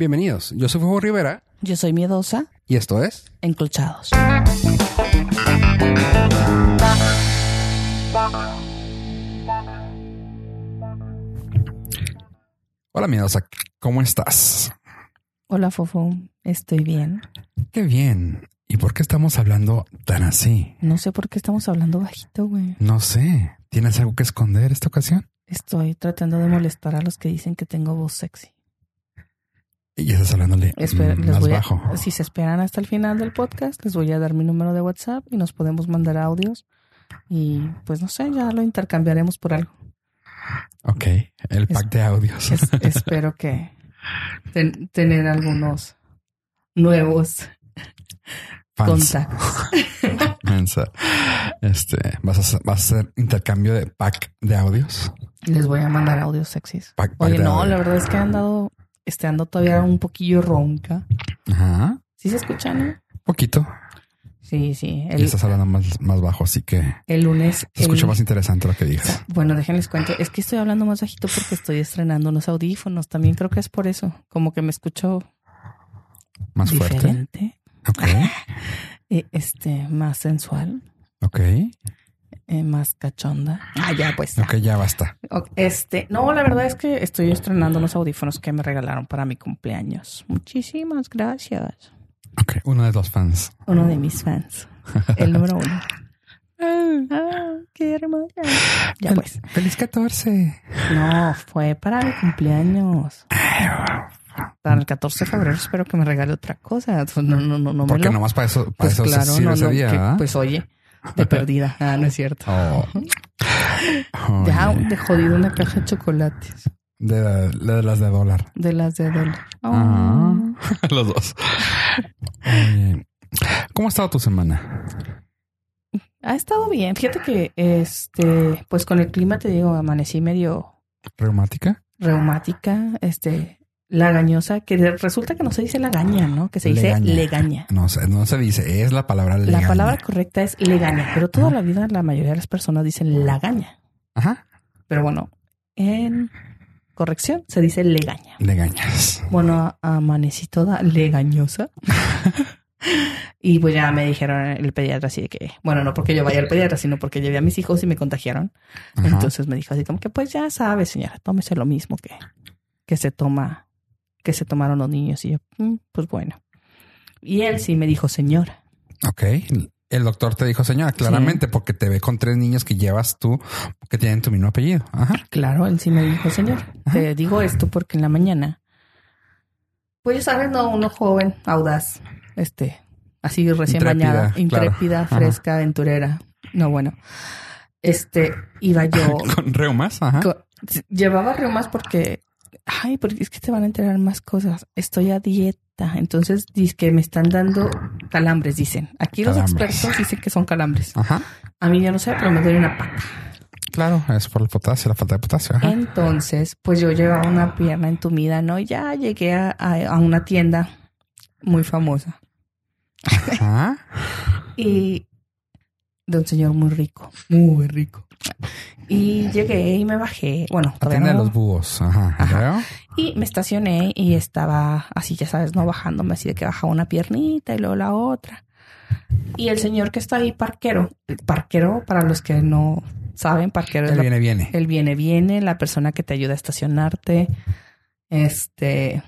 Bienvenidos, yo soy Fuego Rivera Yo soy miedosa, y esto es... enclochados. Hola miedosa, ¿cómo estás? Hola, Fofo. Estoy bien. Qué bien. ¿Y por qué estamos hablando tan así? No sé por qué estamos hablando bajito, güey. No sé. ¿Tienes algo que esconder esta ocasión? Estoy tratando de molestar a los que dicen que tengo voz sexy. Y estás hablándole Espera, mm, les más voy a- bajo. si se esperan hasta el final del podcast, les voy a dar mi número de WhatsApp y nos podemos mandar audios. Y pues no sé, ya lo intercambiaremos por algo. Ok, el pack de audios. Es- espero que ten- tener algunos nuevos Fans. contactos. Este, ¿vas a, hacer, ¿vas a hacer intercambio de pack de audios? Les voy a mandar audios sexys. Pack, pack Oye, no, audio. la verdad es que he andado, este, ando todavía un poquillo ronca. Ajá. ¿Sí se escucha, no? Poquito. Sí, sí. Y El, estás hablando más, más bajo, así que el lunes. se escucha el- más interesante lo que dices. Bueno, déjenles cuento. Es que estoy hablando más bajito porque estoy estrenando unos audífonos. También creo que es por eso. Como que me escucho Más fuerte. Ok. eh, Este, más sensual. Ok. Eh, más cachonda. Ah, ya, pues. Ok, ya basta. Este, no, la verdad es que estoy estrenando unos audífonos que me regalaron para mi cumpleaños. Muchísimas gracias. Ok, uno de los fans. Uno de mis fans. El número uno. Ah, qué hermosa. Ya pues. Feliz 14. No, fue para mi cumpleaños. Para el 14 de febrero espero que me regale otra cosa. No, no, no, no me Porque lo... nomás para eso, para Pues eso claro, se sirve no, ese no, día, que, ¿verdad? pues oye, de perdida. Ah, no es cierto. Oh. Ya de jodido una caja de chocolates. de, de las de dólar. De las de dólar. Oh. Ajá. Los dos. Oye, ¿Cómo ha estado tu semana? Ha estado bien. Fíjate que este, pues con el clima te digo, amanecí medio ¿Reumática? reumática, este, lagañosa, que resulta que no se dice lagaña, ¿no? Que se dice Legaña. No no se dice, es la palabra legaña. La palabra correcta es legaña, pero toda la vida la mayoría de las personas dicen lagaña. Ajá. Pero bueno, en corrección se dice legaña. Legañas. Bueno, amanecí toda legañosa. y pues ya me dijeron el pediatra así de que, bueno, no porque yo vaya al pediatra, sino porque llevé a mis hijos y me contagiaron. Ajá. Entonces me dijo así como que pues ya sabe, señora, tómese lo mismo que, que se toma, que se tomaron los niños. Y yo, "Mm, pues bueno. Y él sí me dijo, señora. Ok. El doctor te dijo, señora, claramente, porque te ve con tres niños que llevas tú, que tienen tu mismo apellido. Ajá. Claro, él sí me dijo, señor. Te digo esto porque en la mañana, pues ya sabes, no, uno joven, audaz, este, así recién Intrépida, bañada, intrépida, fresca, aventurera. No, bueno. Este, iba yo, Con reumas. Ajá. llevaba reumas porque, ay, porque es que te van a enterar más cosas. Estoy a dieta, entonces dice que me están dando calambres, dicen. Aquí los expertos dicen que son calambres. Ajá. A mí ya no sé, pero me duele una pata. Claro, es por el potasio, la falta de potasio. Ajá. Entonces, pues yo llevaba una pierna entumida, ¿no? Y ya llegué a, a- a una tienda muy famosa Ajá. y de un señor muy rico, muy rico. Y llegué y me bajé, bueno, La todavía tienda de no, los búhos. Ajá. Y me estacioné y estaba así, ya sabes, no bajándome así de que bajaba una piernita y luego la otra. Y el señor que está ahí, parquero, el parquero, para los que no saben, parquero la viene, viene. El viene, viene, la persona que te ayuda a estacionarte. Este,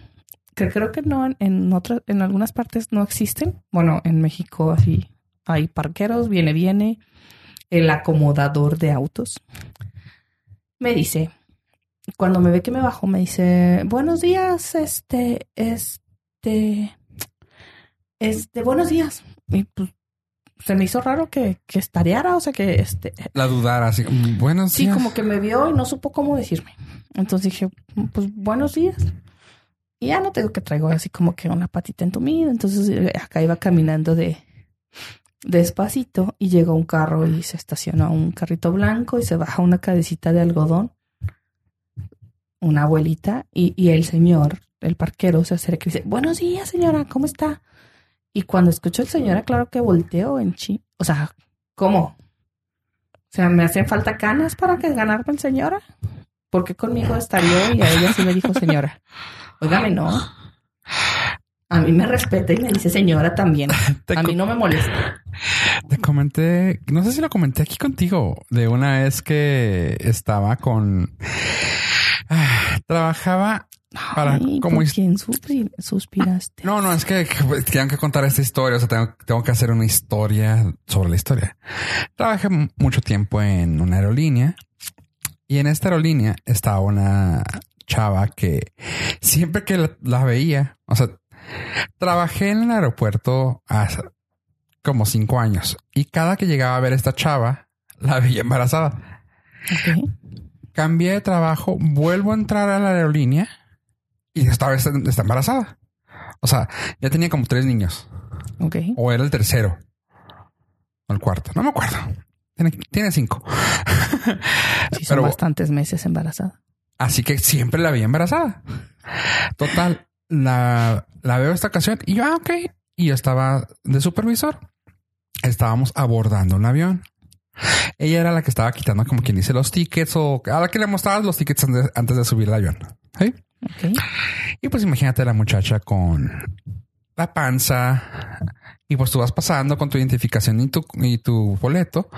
que creo que no, en otras, en algunas partes no existen. Bueno, en México así hay parqueros, viene, viene, el acomodador de autos. Me dice, cuando me ve que me bajo, me dice, buenos días, este, este, este, buenos días. Y pues se me hizo raro que, que estareara, o sea que este, La dudar así. mm, Buenos Sí, días. como que me vio y no supo cómo decirme. Entonces dije, pues buenos días. Y ya no tengo que traigo así como que una patita entumida. Entonces eh, acá iba caminando de despacito y llegó un carro y se estacionó un carrito blanco y se baja una cabecita de algodón. Una abuelita y, y el señor, el parquero, se acerca y dice, buenos días señora, ¿cómo está? Y cuando escucho al señora, claro que volteo en chi. O sea, ¿cómo? O sea, ¿me hacen falta canas para que ganarme el señora? ¿Por qué conmigo estaría y a ella sí me dijo señora? Óigame, no. A mí me respeta y me dice señora también. A mí no me molesta. Te comenté, no sé si lo comenté aquí contigo, de una vez que estaba con... Ah, trabajaba para... Ay, como ¿por quién suspiraste? No, no, es que que tengo que contar esta historia. O sea, tengo, tengo que hacer una historia sobre la historia. Trabajé mucho tiempo en una aerolínea y en esta aerolínea estaba una chava que siempre que la, la veía, o sea, trabajé en el aeropuerto hace como cinco años y cada que llegaba a ver a esta chava, la veía embarazada. Ok. Cambié de trabajo, vuelvo a entrar a la aerolínea y esta vez está, embarazada. O sea, ya tenía como tres niños. O era el tercero. O el cuarto. No me acuerdo. Tiene, tiene cinco. Sí, son Pero bastantes meses embarazada. así que siempre la vi embarazada. Total, la, la veo esta ocasión y yo, ah, ok. Y yo estaba de supervisor. Estábamos abordando un avión. Ella era la que estaba quitando, como quien dice, los tickets o a la que le mostrabas los tickets antes, antes de subir al avión. Y pues imagínate la muchacha con la panza y pues tú vas pasando con tu identificación y tu, y tu boleto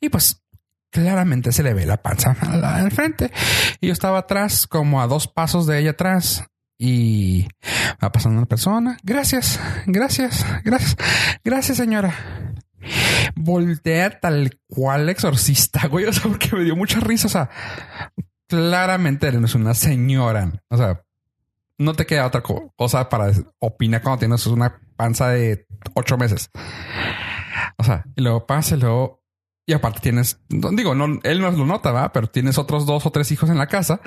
y pues claramente se le ve la panza al frente. Y yo estaba atrás, como a dos pasos de ella atrás y va pasando una persona. Gracias, gracias, gracias, gracias señora. Voltea tal cual exorcista, güey. O sea, porque me dio mucha risa. O sea, claramente no es una señora. O sea, no te queda otra co- cosa para opinar cuando tienes una panza de ocho meses. O sea, y luego pasa y luego. Y aparte tienes, digo, no, él no lo nota, va, pero tienes otros dos o tres hijos en la casa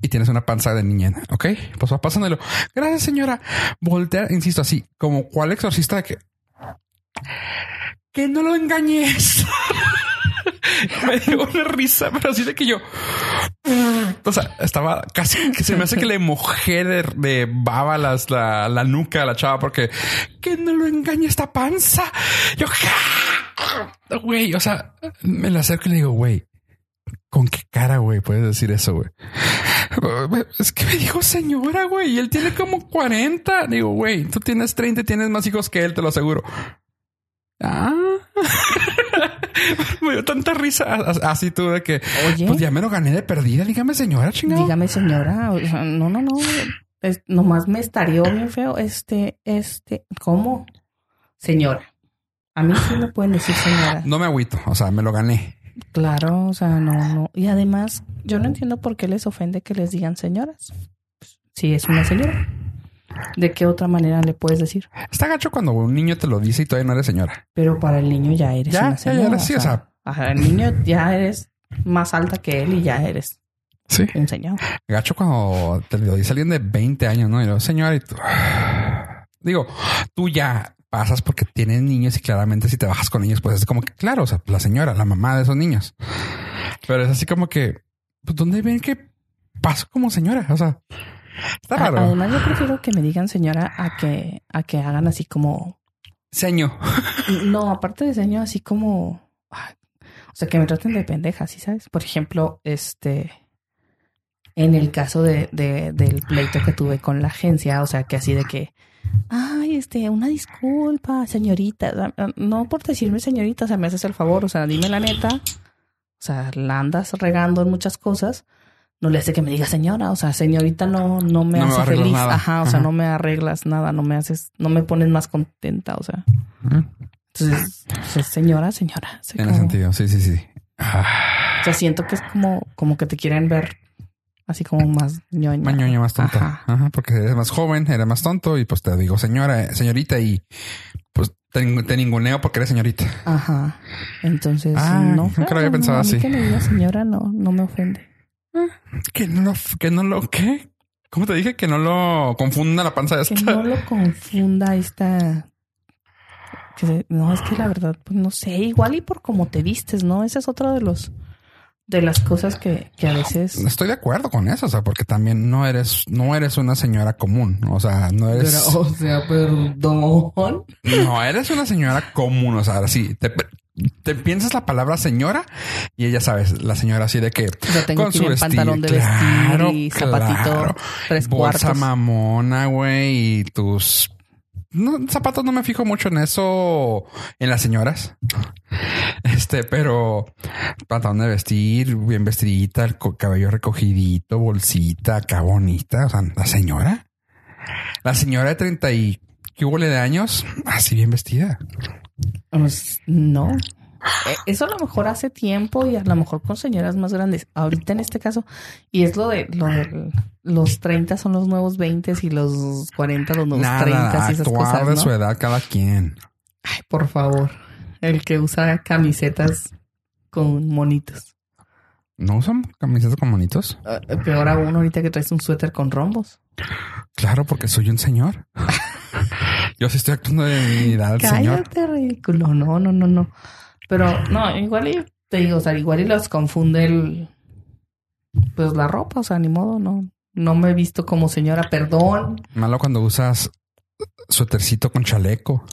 y tienes una panza de niña. Ok, pues va luego, gracias, señora. Voltea, insisto, así como cuál exorcista de que que no lo engañes. me dio una risa, pero así de que yo, o sea, estaba casi que se me hace que le mojé de, de baba las, la, la nuca a la chava porque que no lo engañe esta panza. Yo, güey, o sea, me la acerco y le digo, güey, ¿con qué cara, güey, puedes decir eso, güey? Es que me dijo señora, güey, y él tiene como 40. Digo, güey, tú tienes 30 y tienes más hijos que él, te lo aseguro. Ah, me dio tanta risa así tú de que, Oye. pues ya me lo gané de perdida. Dígame, señora, chingado. Dígame, señora. o sea, no, no, no. Es- nomás me estaría bien feo. Este, este, ¿cómo? Señora. A mí sí me pueden decir señora. No me agüito, o sea, me lo gané. Claro, o sea, no, no. Y además, yo no entiendo por qué les ofende que les digan señoras. Si es una señora. ¿De qué otra manera le puedes decir? Está gacho cuando un niño te lo dice y todavía no eres señora. Pero para el niño ya eres Ya, una ya, ya señora. eres, sí, o sea. ajá, el niño ya eres más alta que él y ya eres Sí. un señor. Gacho cuando te lo dice alguien de 20 años, ¿no? Y luego, señora, y tú... Digo, tú ya pasas porque tienes niños y claramente si te bajas con ellos, pues es como que, claro, o sea, la señora, la mamá de esos niños. Pero es así como que, pues, ¿dónde ven que paso como señora? O sea, está raro. Además, yo prefiero que me digan señora a que, a que hagan así como Seño. No, aparte de señor, así como. O sea, que me traten de pendeja, ¿sí sabes? Por ejemplo, este. En el caso de, de- del pleito que tuve con la agencia, o sea, que así de que. Ay, este, una disculpa, señorita. No por decirme señorita, o sea, me haces el favor, o sea, dime la neta. O sea, la andas regando en muchas cosas. No le hace que me diga señora, o sea, señorita no, no me No hace feliz. nada. Ajá, o sea, Ajá. no me arreglas nada, no me haces, no me pones más contenta, o sea. Entonces, pues, señora, señora. Tiene como- sentido. Sí, sí, sí. Ah, O sea, siento que es como, como que te quieren ver así como más ñoña. más ñoña, más tonta. Ajá. Ajá, porque eres más joven, eres más tonto y pues te digo señora, señorita y pues te, te ninguneo porque eres señorita. Ajá. Entonces, Ah, no. nunca lo había no, pensado mí así. que me diga señora no, no me ofende. Que no lo, que no lo, ¿qué? ¿Cómo te dije? Que no lo confunda la panza de Que esta. no lo confunda esta. que se- no, es que la verdad, pues no sé, igual y por cómo te vistes, ¿no? Ese es otro de los de las cosas que, que a veces. Estoy de acuerdo con eso, o sea, porque también no eres, no eres una señora común, o sea, no eres, o sea, perdón. no eres una señora común, o sea, así te, te piensas la palabra señora y ella sabes, la señora así de que O sea, tengo con que su ir en vestido, pantalón de claro, vestir y zapatito claro. tres bolsa cuartos. mamona, güey, y tus no, zapatos no me fijo mucho en eso en las señoras. Este, pero pantalón de vestir, bien vestidita, el cabello recogidito, bolsita, acá. O sea, la señora, la señora de 30 y que hubo de años, así bien vestida. Pues no. Eh, eso a lo mejor hace tiempo y a lo mejor con señoras más grandes. Ahorita en este caso, y es lo de, lo de los 30 son los nuevos 20 y los 40 los nuevos 30 y esas cosas. de su edad cada quien. Ay, por favor. El que usa camisetas con monitos. ¿No usan camisetas con monitos? Uh, peor aún ahorita que traes un suéter con rombos. Claro, porque soy un señor. Yo sí estoy actuando de mi edad, señor. Cállate, ridículo. No, no, no, no. Pero no, igual y te digo, o sea, igual y los confunde el pues la ropa, o sea, ni modo, no. No me he visto como señora, perdón. Malo cuando usas suétercito con chaleco.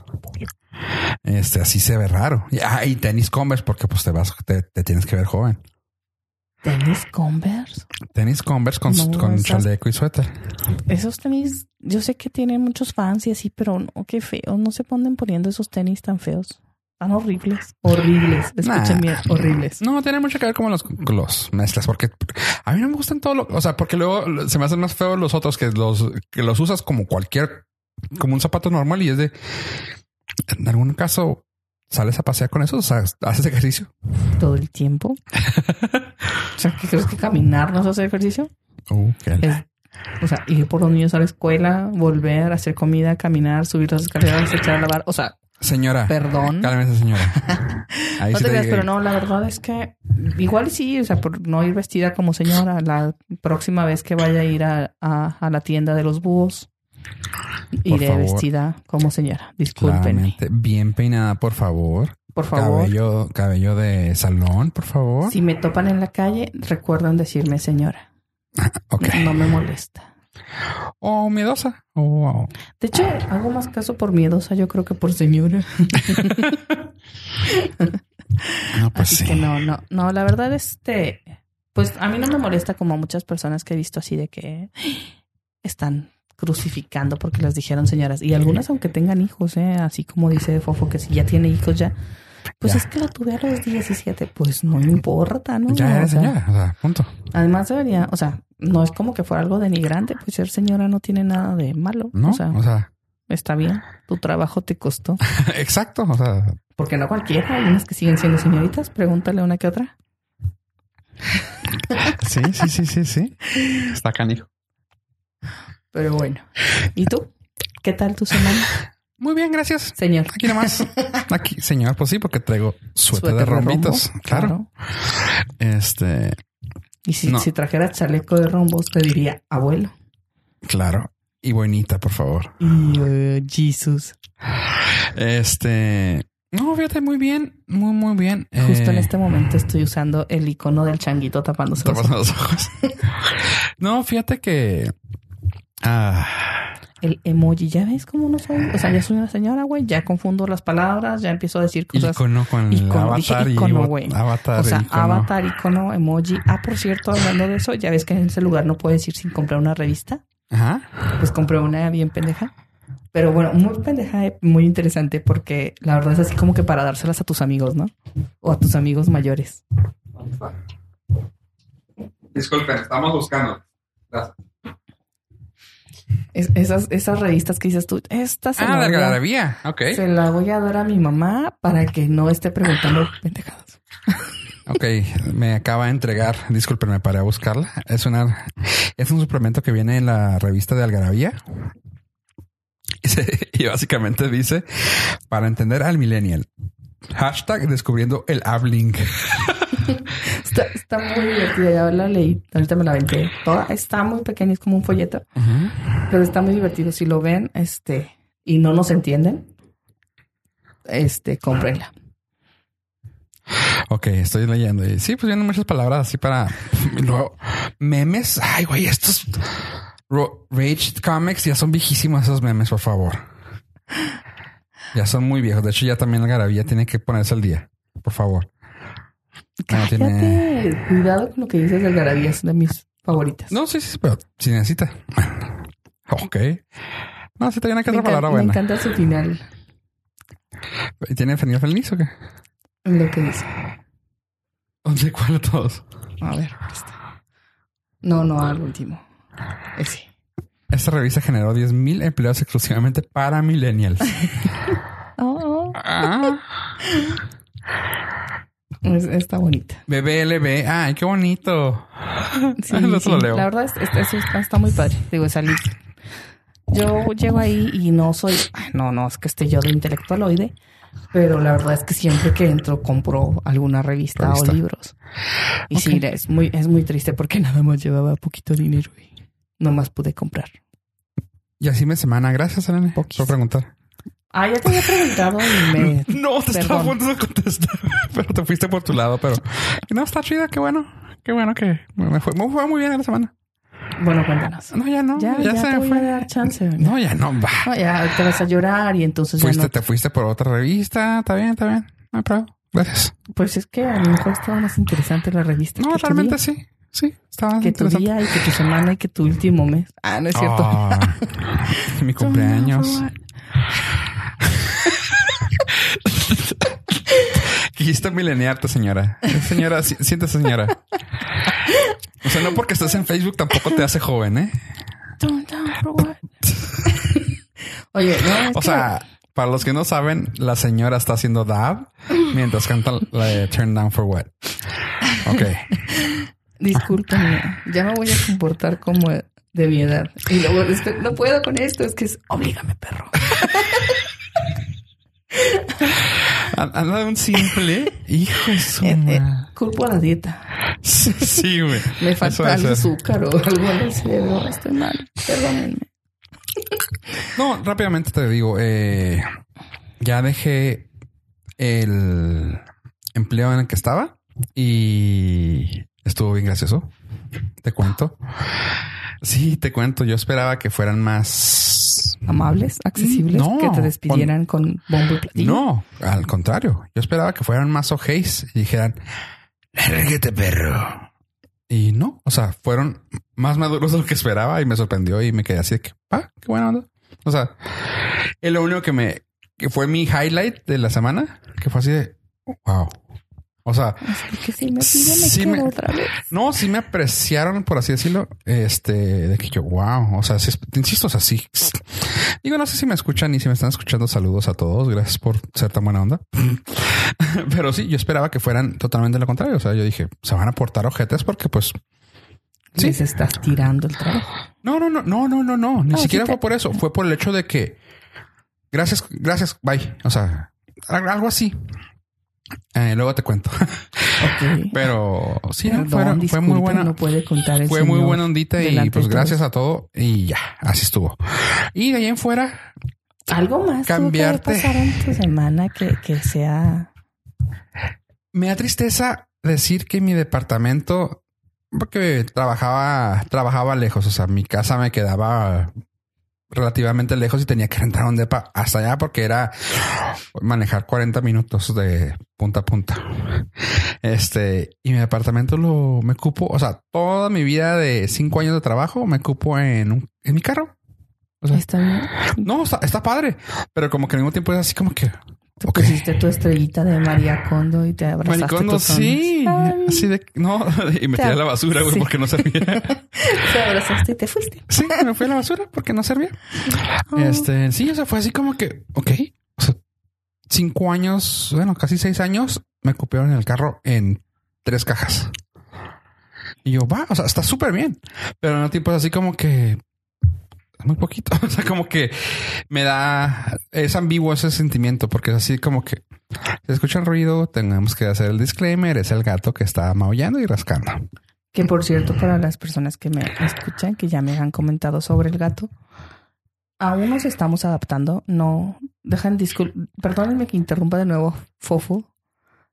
Este, así se ve raro. Ah, y tenis Converse, porque pues te vas, te, tienes que ver joven. ¿Tenis Converse? Tenis Converse con, con chaleco y suéter. Esos tenis, yo sé que tienen muchos fans y así, pero no, qué feo. No se ponen poniendo esos tenis tan feos. Tan horribles. Horribles. Escuchen bien, horribles. No, tiene mucho que ver como los, los mezclas, porque a mí no me gustan todos los, o sea, porque luego se me hacen más feos los otros que los, que los usas como cualquier, como un zapato normal y es de, en algún caso, sales a pasear con eso, o sea, haces ejercicio. Todo el tiempo. o sea, ¿qué crees que caminar no es hacer ejercicio? Uh, o sea, ir por los niños a la escuela, volver, hacer comida, caminar, subir las escaleras, echar a lavar. O sea, Señora. Perdón. Cálmese, señora. no te creas, pero no, la verdad es que igual sí, o sea, por no ir vestida como señora, la próxima vez que vaya a ir a, a, la tienda de los búhos, iré vestida como señora. Discúlpenme. Bien peinada, por favor. Por favor. Cabello, cabello de salón, por favor. Si me topan en la calle, recuerden decirme señora. ok. no me molesta. O miedosa. O, De hecho, hago más caso por miedosa, yo creo que por señora. no, pues así que no, no, no, la verdad, este, pues a mí no me molesta como a muchas personas que he visto así de que están crucificando porque las dijeron señoras. Y algunas, aunque tengan hijos, ¿eh? así como dice Fofo, que si ya tiene hijos ya. Pues es que lo tuve a los 17, pues no importa, ¿no? Ya era señora, o sea, punto. Además debería, o sea, no es como que fuera algo denigrante, pues ser señora no tiene nada de malo. No, o sea, está bien. Tu trabajo te costó. Exacto, o sea. Porque no cualquiera, hay unas que siguen siendo señoritas, pregúntale una que otra. sí, sí, sí, sí, sí. Está canijo. Pero bueno. ¿Y tú? ¿Qué tal tu semana? Muy bien, gracias. Señor. Aquí nomás. Aquí, señor, pues sí, porque traigo suerte de rombitos. claro. Este. Y si, si trajera chaleco de rombos, te diría abuelo. Claro. Y bonita, por favor. Y uh, Jesus. Este. No, fíjate, muy bien, muy, muy bien. Justo en eh, este momento estoy usando el icono del changuito tapándose, tapándose los ojos. no, fíjate que. Ah, el emoji. Ya ves cómo no soy. O sea, ya soy una señora, güey. Ya confundo las palabras, ya empiezo a decir cosas. Icono con icono, avatar icono, güey. Avatar, o sea, avatar, icono, emoji. Ah, por cierto, hablando de eso, ya ves que en ese lugar no puedes ir sin comprar una revista. Ajá. Pues compré una bien pendeja. Pero bueno, muy pendeja, eh, muy interesante porque la verdad es así como que para dárselas a tus amigos, ¿no? O a tus amigos mayores. Disculpen, estamos buscando. Gracias esas, esas revistas que dices tú, esta se ah, la voy a, ok. Se la voy a dar a mi mamá para que no esté preguntando pendejadas. Ok, me acaba de entregar, discúlpenme, para buscarla. Es una, es un suplemento que viene en la revista de Algarabía. Y, básicamente dice, para entender al millennial, hashtag descubriendo el Abling. Está, muy divertida, ya la leí, ahorita me la aventé. Toda está muy pequeña, es como un folleto, pero está muy divertido. Si lo ven, este, y no nos entienden, este, cómprenla. Ok, estoy leyendo. Y sí, pues vienen muchas palabras así para luego memes. Ay, güey, estos Rage Comics ya son viejísimos esos memes, por favor. Ya son muy viejos. De hecho, ya también la garabía tiene que ponerse al día, por favor. Cállate. Cuidado con lo que dices del Garabía, es de mis favoritas. No, sí, sí, pero si necesita. Ok. No, sí, tiene que Me, otra palabra encan- me buena. encanta su final. ¿Tiene final feliz o qué? Lo que dice. ¿De cuál de todos? A ver, este. No, no, al último. Ese. Esta revista generó 10.000 empleos exclusivamente para millennials. Ah. es- está bonita. BBLB. Ay, qué bonito. Sí, sí. lo leo. La verdad, es, es- está, muy padre. Digo, salí. Yo llego ahí y no soy, no, no es que esté yo de intelectualoide, pero la verdad es que siempre que entro compro alguna revista, Revista. o libros. Y sí, Ok. es muy, es muy triste porque nada más llevaba poquito dinero y no más pude comprar. Y así me semana. Gracias, Elena, por preguntar. Ah, ya te había preguntado y me. No, te estaba a Perdón. punto de contestar, pero te fuiste por tu lado. Pero no, está chida. Qué bueno. Qué bueno que me fue, me fue muy bien la semana. Bueno, cuéntanos. No, ya no. Ya, Ya, ya, se te voy fue. a dar chance. venga. No, ya no. Va. No, ya te vas a llorar y entonces Fuiste, ya no. te fuiste por otra revista. Está bien, está bien. No hay problema. Gracias. Pues es que a lo mejor estaba más interesante la revista. No, que tu realmente día, sí. Sí, estaba Que tu interesante. día y que tu semana y que tu último mes. Ah, no es cierto. Ah, mi cumpleaños. Quisiste mileniarte, señora. Señora, si- siéntese, señora. O sea, no porque estés en Facebook tampoco te hace joven, ¿eh? Turn down for what? Oye, no, O sea, para los que no saben, la señora está haciendo dab mientras canta la de Turn Down for What. Ok. discúlpame, ya me voy a comportar como de mi edad. Y luego después, no puedo con esto, es que es oblígame, perro. Anda de un simple. Hijo de su Eh, eh, madre. culpo a la dieta. Sí, güey. Me falta ser. azúcar o algo en el cerebro. Estoy mal. Perdónenme. No, rápidamente te digo, eh, ya dejé el empleo en el que estaba y estuvo bien gracioso. Te cuento. Sí, te cuento. Yo esperaba que fueran más. Amables, accesibles, No, que te despidieran con bombo y platillo. No, al contrario. Yo esperaba que fueran más ojéis y dijeran, lárgate, perro. Y no, o sea, fueron más maduros de lo que esperaba y me sorprendió y me quedé así de que, ah, qué buena onda. O sea, es lo único que me, que fue mi highlight de la semana, que fue así de, wow. O sea, que si me pide, me Sí quedo me- otra vez. no, sí me apreciaron, por así decirlo, este, de que yo, wow, o sea, te insisto, o sea, sí. Digo, no sé si me escuchan y si me están escuchando, saludos a todos, gracias por ser tan buena onda. Pero sí, yo esperaba que fueran totalmente lo contrario, o sea, yo dije, se van a portar ojetes porque pues, Sí. Les estás tirando el trabajo. no, no, no, no, no, no, no, ni No, siquiera sí te- fue por eso, fue por el hecho de que, gracias, gracias, bye, o sea, algo así. Eh, luego te cuento, pero sí, Perdón, fue muy buena. No puede contar el Fue muy buena ondita y pues gracias a todo y ya, así estuvo. Y de ahí en fuera, Algo más cambiarte. que pasar en tu semana que, que sea me da tristeza decir que mi departamento, porque trabajaba, trabajaba lejos, o sea, mi casa me quedaba relativamente lejos y tenía que rentar un depa hasta allá porque era manejar 40 minutos de punta a punta. Este, y mi departamento lo me cupo, o sea, toda mi vida de cinco años de trabajo me cupo en un, en mi carro. O sea, está bien. No, está, está padre, pero como que al mismo tiempo es así como que Te ok. pusiste tu estrellita de María Condo y te abrazaste tus zonas. sí, Ay, así de no, y me tiré a la basura, güey, sí. porque no servía. Te abrazaste y te fuiste. Sí, me fui a la basura porque no servía. Oh. Este, sí, o sea, fue así como que, ok, o sea, cinco años, bueno, casi seis años me copiaron el carro en tres cajas. Y yo, va, o sea, está súper bien, pero tiempo es así como que muy poquito. O sea, como que me da, es ambiguo ese sentimiento porque es así como que se escucha el ruido, tenemos que hacer el disclaimer, es el gato que está maullando y rascando. Que por cierto, para las personas que me escuchan, que ya me han comentado sobre el gato, aún nos estamos adaptando. No dejan discul Perdónenme que interrumpa de nuevo Fofo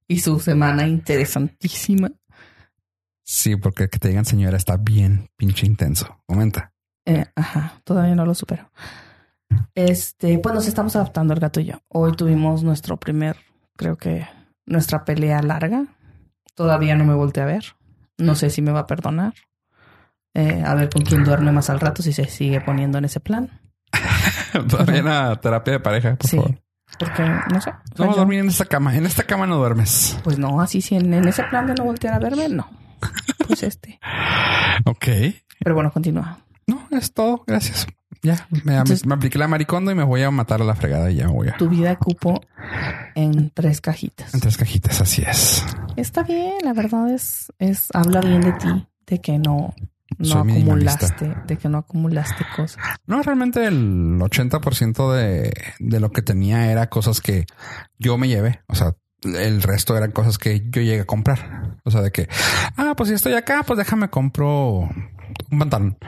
y su semana interesantísima. Sí, porque que te digan señora está bien pinche intenso. Comenta. Eh, ajá, todavía no lo supero. Este, pues nos estamos adaptando el gato y yo. Hoy tuvimos nuestro primer, creo que nuestra pelea larga. Todavía no me volteé a ver. No sé si me va a perdonar. Eh, a ver con quién duerme más al rato si se sigue poniendo en ese plan. Todavía una terapia de pareja, por Sí. favor. Porque, no sé. No yo- dormir en esta cama. En esta cama no duermes. Pues no, así si en, en ese plan de no voltear a verme, no. Pues este. Ok. Pero bueno, continúa. No, es todo. Gracias. Ya, me, Entonces- me apliqué la maricondo y me voy a matar a la fregada y ya voy a... Tu vida cupo en tres cajitas. En tres cajitas, así es. Está bien, la verdad es, es habla bien de ti, de que no, no acumulaste, de que no acumulaste cosas. No, realmente el 80% de, de lo que tenía era cosas que yo me llevé. O sea, el resto eran cosas que yo llegué a comprar. O sea, de que, ah, pues si estoy acá, pues déjame compro un pantalón.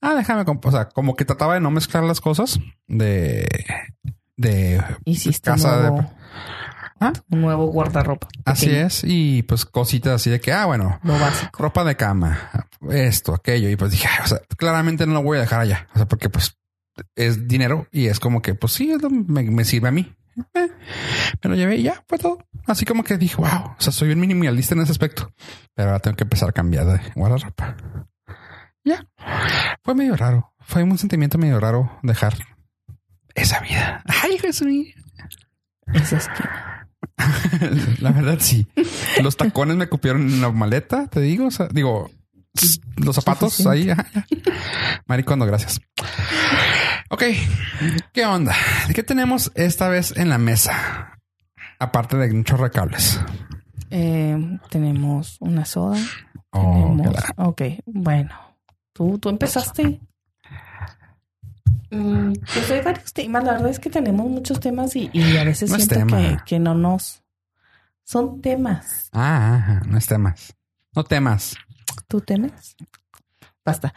Ah, déjame. O sea, como que trataba de no mezclar las cosas de, de Hiciste casa de- Ah. un nuevo guardarropa. Así es. Y pues cositas así de que, ah, bueno, Lo básico. ropa de cama, esto, aquello. Y pues dije, "Ay, o sea, claramente no lo voy a dejar allá. O sea, porque pues es dinero y es como que, pues sí, es lo- me, me sirve a mí. Eh, me lo llevé y ya fue todo. Así como que dije, wow, o sea, soy un minimalista en ese aspecto. Pero ahora tengo que empezar a cambiar de guardarropa. Ya. Fue medio raro. Fue un sentimiento medio raro dejar esa vida. Ay, Jesús. Esa esquina. La verdad, sí. Los tacones me cupieron en la maleta, te digo. O sea, digo, los zapatos ahí. Suficiente. ya. Maricondo, gracias. Ok, ¿qué onda? ¿Qué tenemos esta vez en la mesa? Aparte de muchos recables. Eh, tenemos una soda. Oh, tenemos, ok, bueno. Tú, tú empezaste. Mm, pues hay varios temas. La verdad es que tenemos muchos temas y, y a veces No siento que, que no nos... Son temas. Ah, ajá, no es temas. No temas. ¿Tú temes? Basta.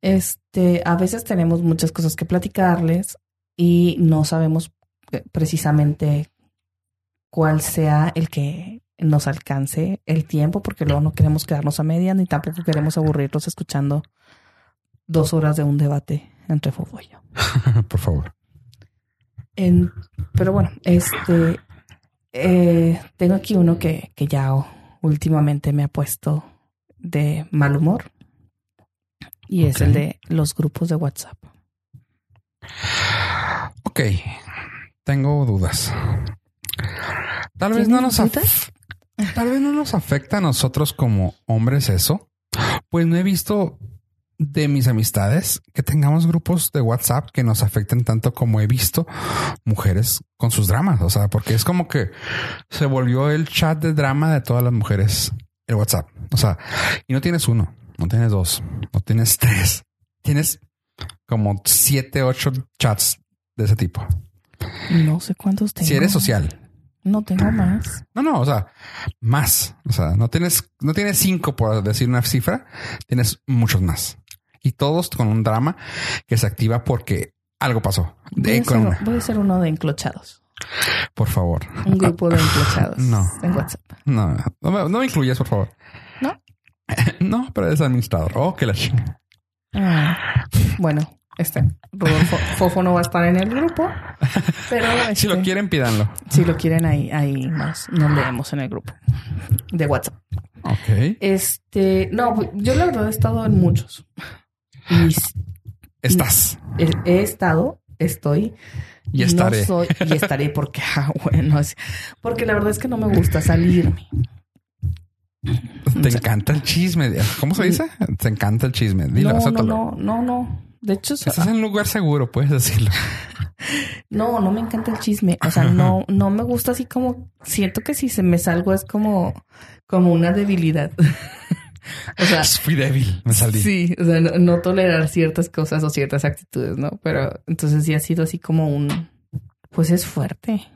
Este, a veces tenemos muchas cosas que platicarles y no sabemos eh, precisamente cuál sea el que nos alcance el tiempo, porque luego no queremos quedarnos a media ni tampoco queremos aburrirlos escuchando dos horas de un debate entre Fofo y yo. Por favor. En- pero bueno, este eh, tengo aquí uno que, que ya últimamente me ha puesto de mal humor. Y es el de los grupos de WhatsApp. Ok, tengo dudas. Tal vez no ¿Tienes nos tal vez no nos afecta a nosotros como hombres eso. Pues no he visto de mis amistades que tengamos grupos de WhatsApp que nos afecten tanto como he visto mujeres con sus dramas. O sea, porque es como que se volvió el chat de drama de todas las mujeres el WhatsApp. O sea, y no tienes uno, no tienes dos, no tienes tres, tienes como siete, ocho chats de ese tipo. No sé cuántos tengo. Si eres social. No tengo más. No, no, o sea, más. O sea, no tienes, no tienes cinco por decir una cifra, tienes muchos más. Y todos con un drama que se activa porque algo pasó. Voy De, a, con ser, una. voy a ser uno de enclochados. Por favor. Un grupo de enclochados. No. En WhatsApp. No, no me, no me incluyas, por favor. ¿No? No, pero es administrador. Oh, que la chinga. Ah, bueno, este Rodolfo Fofo no va a estar en el grupo, pero Si lo este, quieren, pídanlo. si lo quieren ahí, ahí nos, nos leemos en el grupo de WhatsApp. Ok. Este, no, yo la verdad he estado en muchos. Y Estás. he, he estado, estoy. Y estaré. No soy, y estaré porque, ah, bueno, es- porque la verdad es que no me gusta salirme. Te encanta el chisme. ¿Cómo se dice? Te encanta el chisme. Dilo, no, no, no, no, no. De hecho, Estás en un lugar seguro, puedes decirlo. No, no me encanta el chisme. O sea, no, no me gusta así como siento que si se me salgo es como, como una debilidad. O sea, Fui débil, me salí. sí, o sea, no, no tolerar ciertas cosas o ciertas actitudes, ¿no? Pero entonces sí ha sido así como un, pues es fuerte.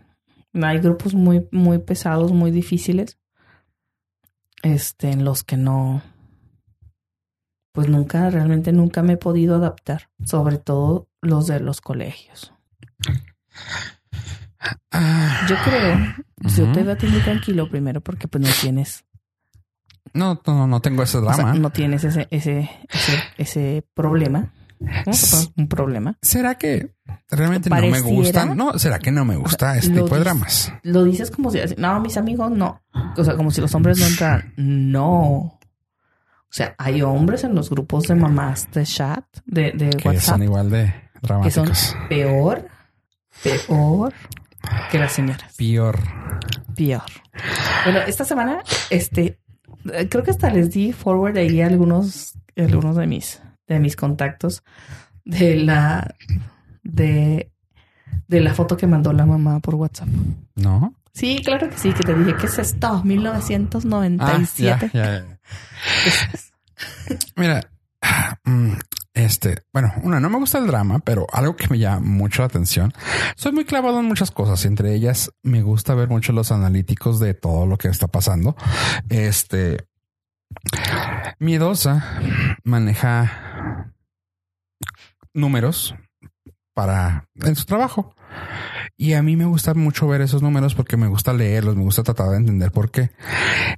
Hay grupos muy, muy pesados, muy difíciles, este, en los que no, pues nunca, realmente nunca me he podido adaptar, sobre todo los de los colegios. Ah, Yo creo, yo te ti muy tranquilo primero porque pues no tienes, no, no, no tengo ese o sea, drama. no tienes ese, ese, ese, ese problema. Un problema. ¿Será que realmente no me gustan? No, ¿será que no me gusta este tipo de dramas? Lo dices como si, no, mis amigos no. O sea, como si los hombres no entraran. No. O sea, hay hombres en los grupos de mamás de chat, de, de Que WhatsApp. son igual de, que son Dramáticos. peor, peor que las señoras. Peor. Peor. Bueno, esta semana, este, creo que hasta les di forward ahí a algunos, algunos de mis, de mis contactos de la, de, de la foto que mandó la mamá por WhatsApp. ¿No? Sí, claro que sí, que te dije, ¿qué es esto? Ah, 1997. ya, ya, ya. Mira, mm, este, bueno, una, no me gusta el drama, pero algo que me llama mucho la atención. Soy muy clavado en muchas cosas, entre ellas me gusta ver mucho los analíticos de todo lo que está pasando. Este, Miedosa maneja números para en su trabajo. Y a mí me gusta mucho ver esos números porque me gusta leerlos, me gusta tratar de entender por qué.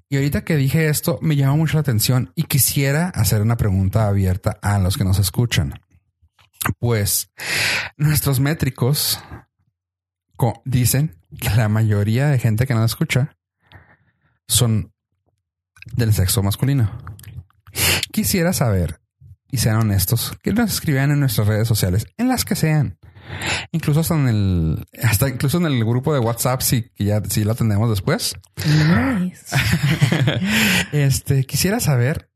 Y ahorita que dije esto, me llama mucho la atención y quisiera hacer una pregunta abierta a los que nos escuchan. Pues nuestros métricos co- dicen que la mayoría de gente que nos escucha son del sexo masculino. Quisiera saber, y sean honestos, que nos escriban en nuestras redes sociales, en las que sean. Incluso hasta en el, hasta incluso en el grupo de WhatsApp, si ya si lo tenemos después. Nice. Este quisiera saber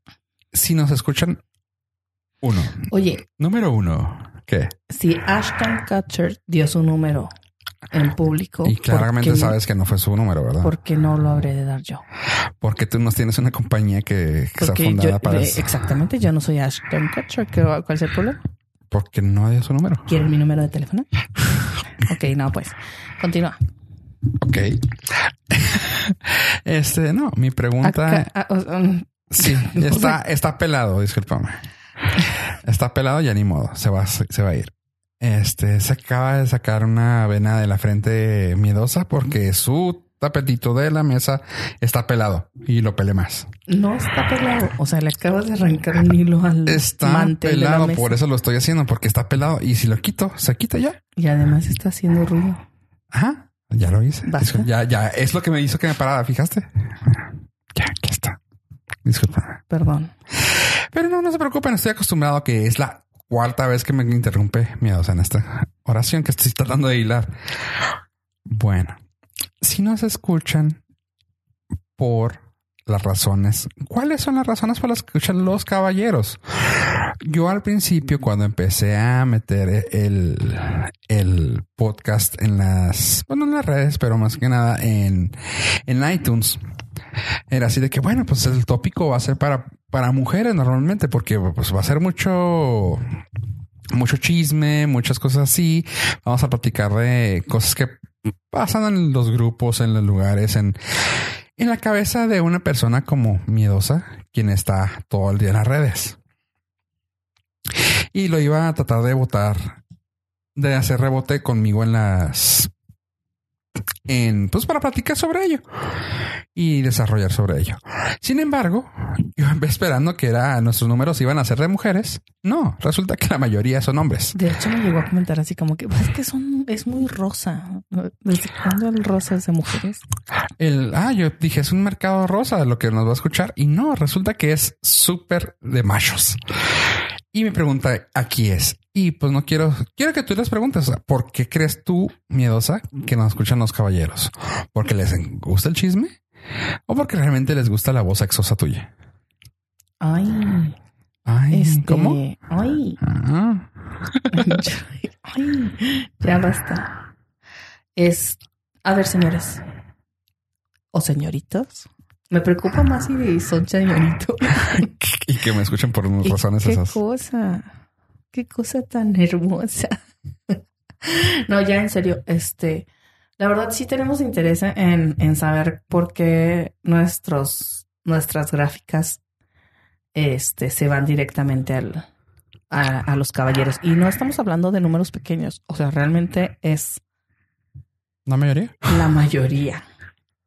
si nos escuchan uno. Oye, Número uno. ¿Qué? si Ashton Kutcher dio su número en público, Y claramente ¿por qué- sabes que no fue su número, ¿verdad? ¿Por qué no lo habré de dar yo? Porque tú nos tienes una compañía que, que está Porque fundada yo, para eso. exactamente, yo no soy Ashton Kutcher. ¿Qué- ¿Cuál es el problema? Porque no dio su número. ¿Quieres mi número de teléfono? ok, no, pues continúa. Ok. este, no, mi pregunta. Acá- ah, um, Sí, No está, está pelado, discúlpame. Está pelado, ya ni modo, se va, se va a ir. Este se acaba de sacar una vena de la frente miedosa porque su tapetito de la mesa está pelado y lo pele más. no está pelado. O sea, le acabas de arrancar un hilo al Está mantel de la pelado, mesa. por eso lo estoy haciendo, porque está pelado y si lo quito, se quita ya. Y además está haciendo ruido. Ajá, ya lo hice. Ya, ya es lo que me hizo que me parara, ¿fijaste? Ya, aquí está. Disculpa. Perdón. Pero no, no se preocupen, estoy acostumbrado a que es la cuarta vez que me interrumpe miedosa en esta oración que estoy tratando de hilar. Bueno, si nos escuchan por las razones, ¿cuáles son las razones por las que escuchan los caballeros? Yo al principio, cuando empecé a meter el, el podcast en las, bueno, en las redes, pero más que nada en, en iTunes, era así de que, bueno, pues el tópico va a ser para, para mujeres normalmente, porque pues va a ser mucho, mucho chisme, muchas cosas así. Vamos a platicar de cosas que pasan en los grupos, en los lugares, en, en la cabeza de una persona como miedosa, quien está todo el día en las redes. Y lo iba a tratar de votar, de hacer rebote conmigo en las en pues para platicar sobre ello y desarrollar sobre ello. Sin embargo, yo esperando que era nuestros números iban a ser de mujeres. No, resulta que la mayoría son hombres. De hecho, me llegó a comentar así como que "Pues es que son, es muy rosa. ¿Desde cuándo el rosa es de mujeres? El ah, yo dije es un mercado rosa de lo que nos va a escuchar y no resulta que es súper de machos. Y mi pregunta aquí es, y pues no quiero, quiero que tú les preguntes, ¿por qué crees tú, miedosa, que nos escuchan los caballeros? ¿Porque les gusta el chisme? ¿O porque realmente les gusta la voz sexosa tuya? Ay, Ay, este, ¿cómo? Ay, Ah, ay, ya basta. Es, a ver, señores o señoritos. Me preocupa más si son señoritos. y que me escuchen por unas razones qué esas. cosa, qué cosa tan hermosa. no, ya en serio, este, la verdad sí tenemos interés en, en saber por qué nuestros, nuestras gráficas, este, se van directamente al, a, a los caballeros. Y no estamos hablando de números pequeños, o sea, realmente es ¿La mayoría? la mayoría.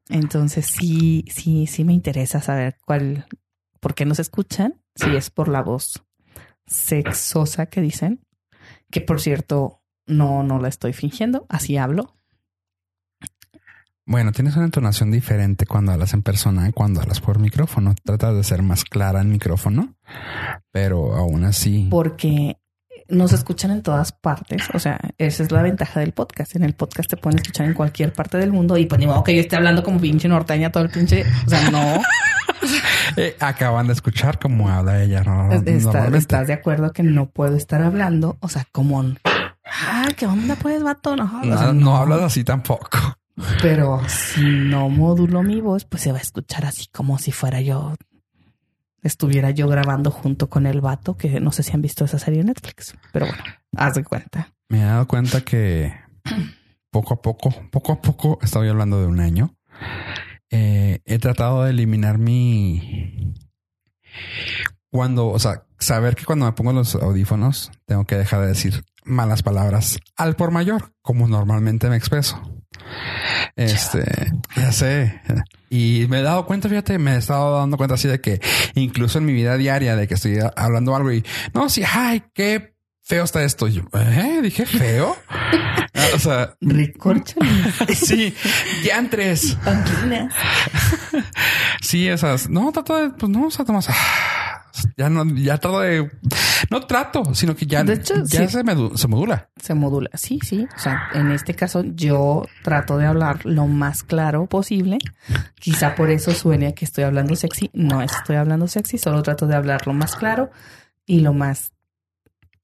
Entonces sí, sí, sí me interesa saber cuál, por qué nos escuchan, si es por la voz sexosa que dicen, que por cierto, no, no la estoy fingiendo, así hablo. Bueno, tienes una entonación diferente cuando hablas en persona y cuando hablas por micrófono. Tratas de ser más clara en micrófono, pero aún así. Porque nos escuchan en todas partes. O sea, esa es la ventaja del podcast. En el podcast te pueden escuchar en cualquier parte del mundo y pues ni modo que yo esté hablando como pinche norteña todo el pinche. O sea, no. Eh, acaban de escuchar cómo habla ella. ¿no? Está-. ¿Estás de acuerdo que no puedo estar hablando? O sea, como... Ah, ¿qué onda pues, vato? No, o No, sea, no hablas así tampoco. Pero si no modulo mi voz, pues se va a escuchar así como si fuera yo, estuviera yo grabando junto con el vato, que no sé si han visto esa serie en Netflix, pero bueno, haz de cuenta. Me he dado cuenta que poco a poco, poco a poco, estoy hablando de un año, eh, he tratado de eliminar mi... Cuando, o sea, saber que cuando me pongo los audífonos, tengo que dejar de decir malas palabras al por mayor, como normalmente me expreso. Este, ya sé. Y me he dado cuenta, fíjate, me he estado dando cuenta así de que incluso en mi vida diaria de que estoy hablando algo y no, sí, ay, qué feo está esto. Yo, ¿eh? Dije feo. o sea, sí, ya tres. panquinas. Sí, esas. No, trato de, pues no, o sea, Tomás, ya no, ya trato de, no trato, sino que ya, De hecho, ya sí. se, modula. Se modula. Sí, sí. O sea, en este caso yo trato de hablar lo más claro posible. Quizá por eso suene a que estoy hablando sexy. No estoy hablando sexy, solo trato de hablar lo más claro y lo más,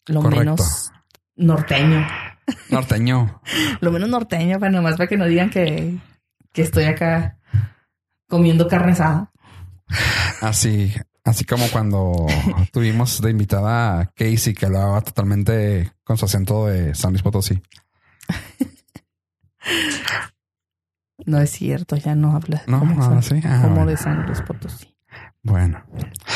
lo Correcto. menos norteño. Norteño. Lo menos norteño, para nomás para que no digan que, que estoy acá comiendo carne asada. Así, así como cuando tuvimos de invitada a Casey, que hablaba totalmente con su acento de San Luis Potosí. No es cierto, ya no habla No, como, ahora San- sí. Ah, como bueno. de San Luis Potosí. Bueno,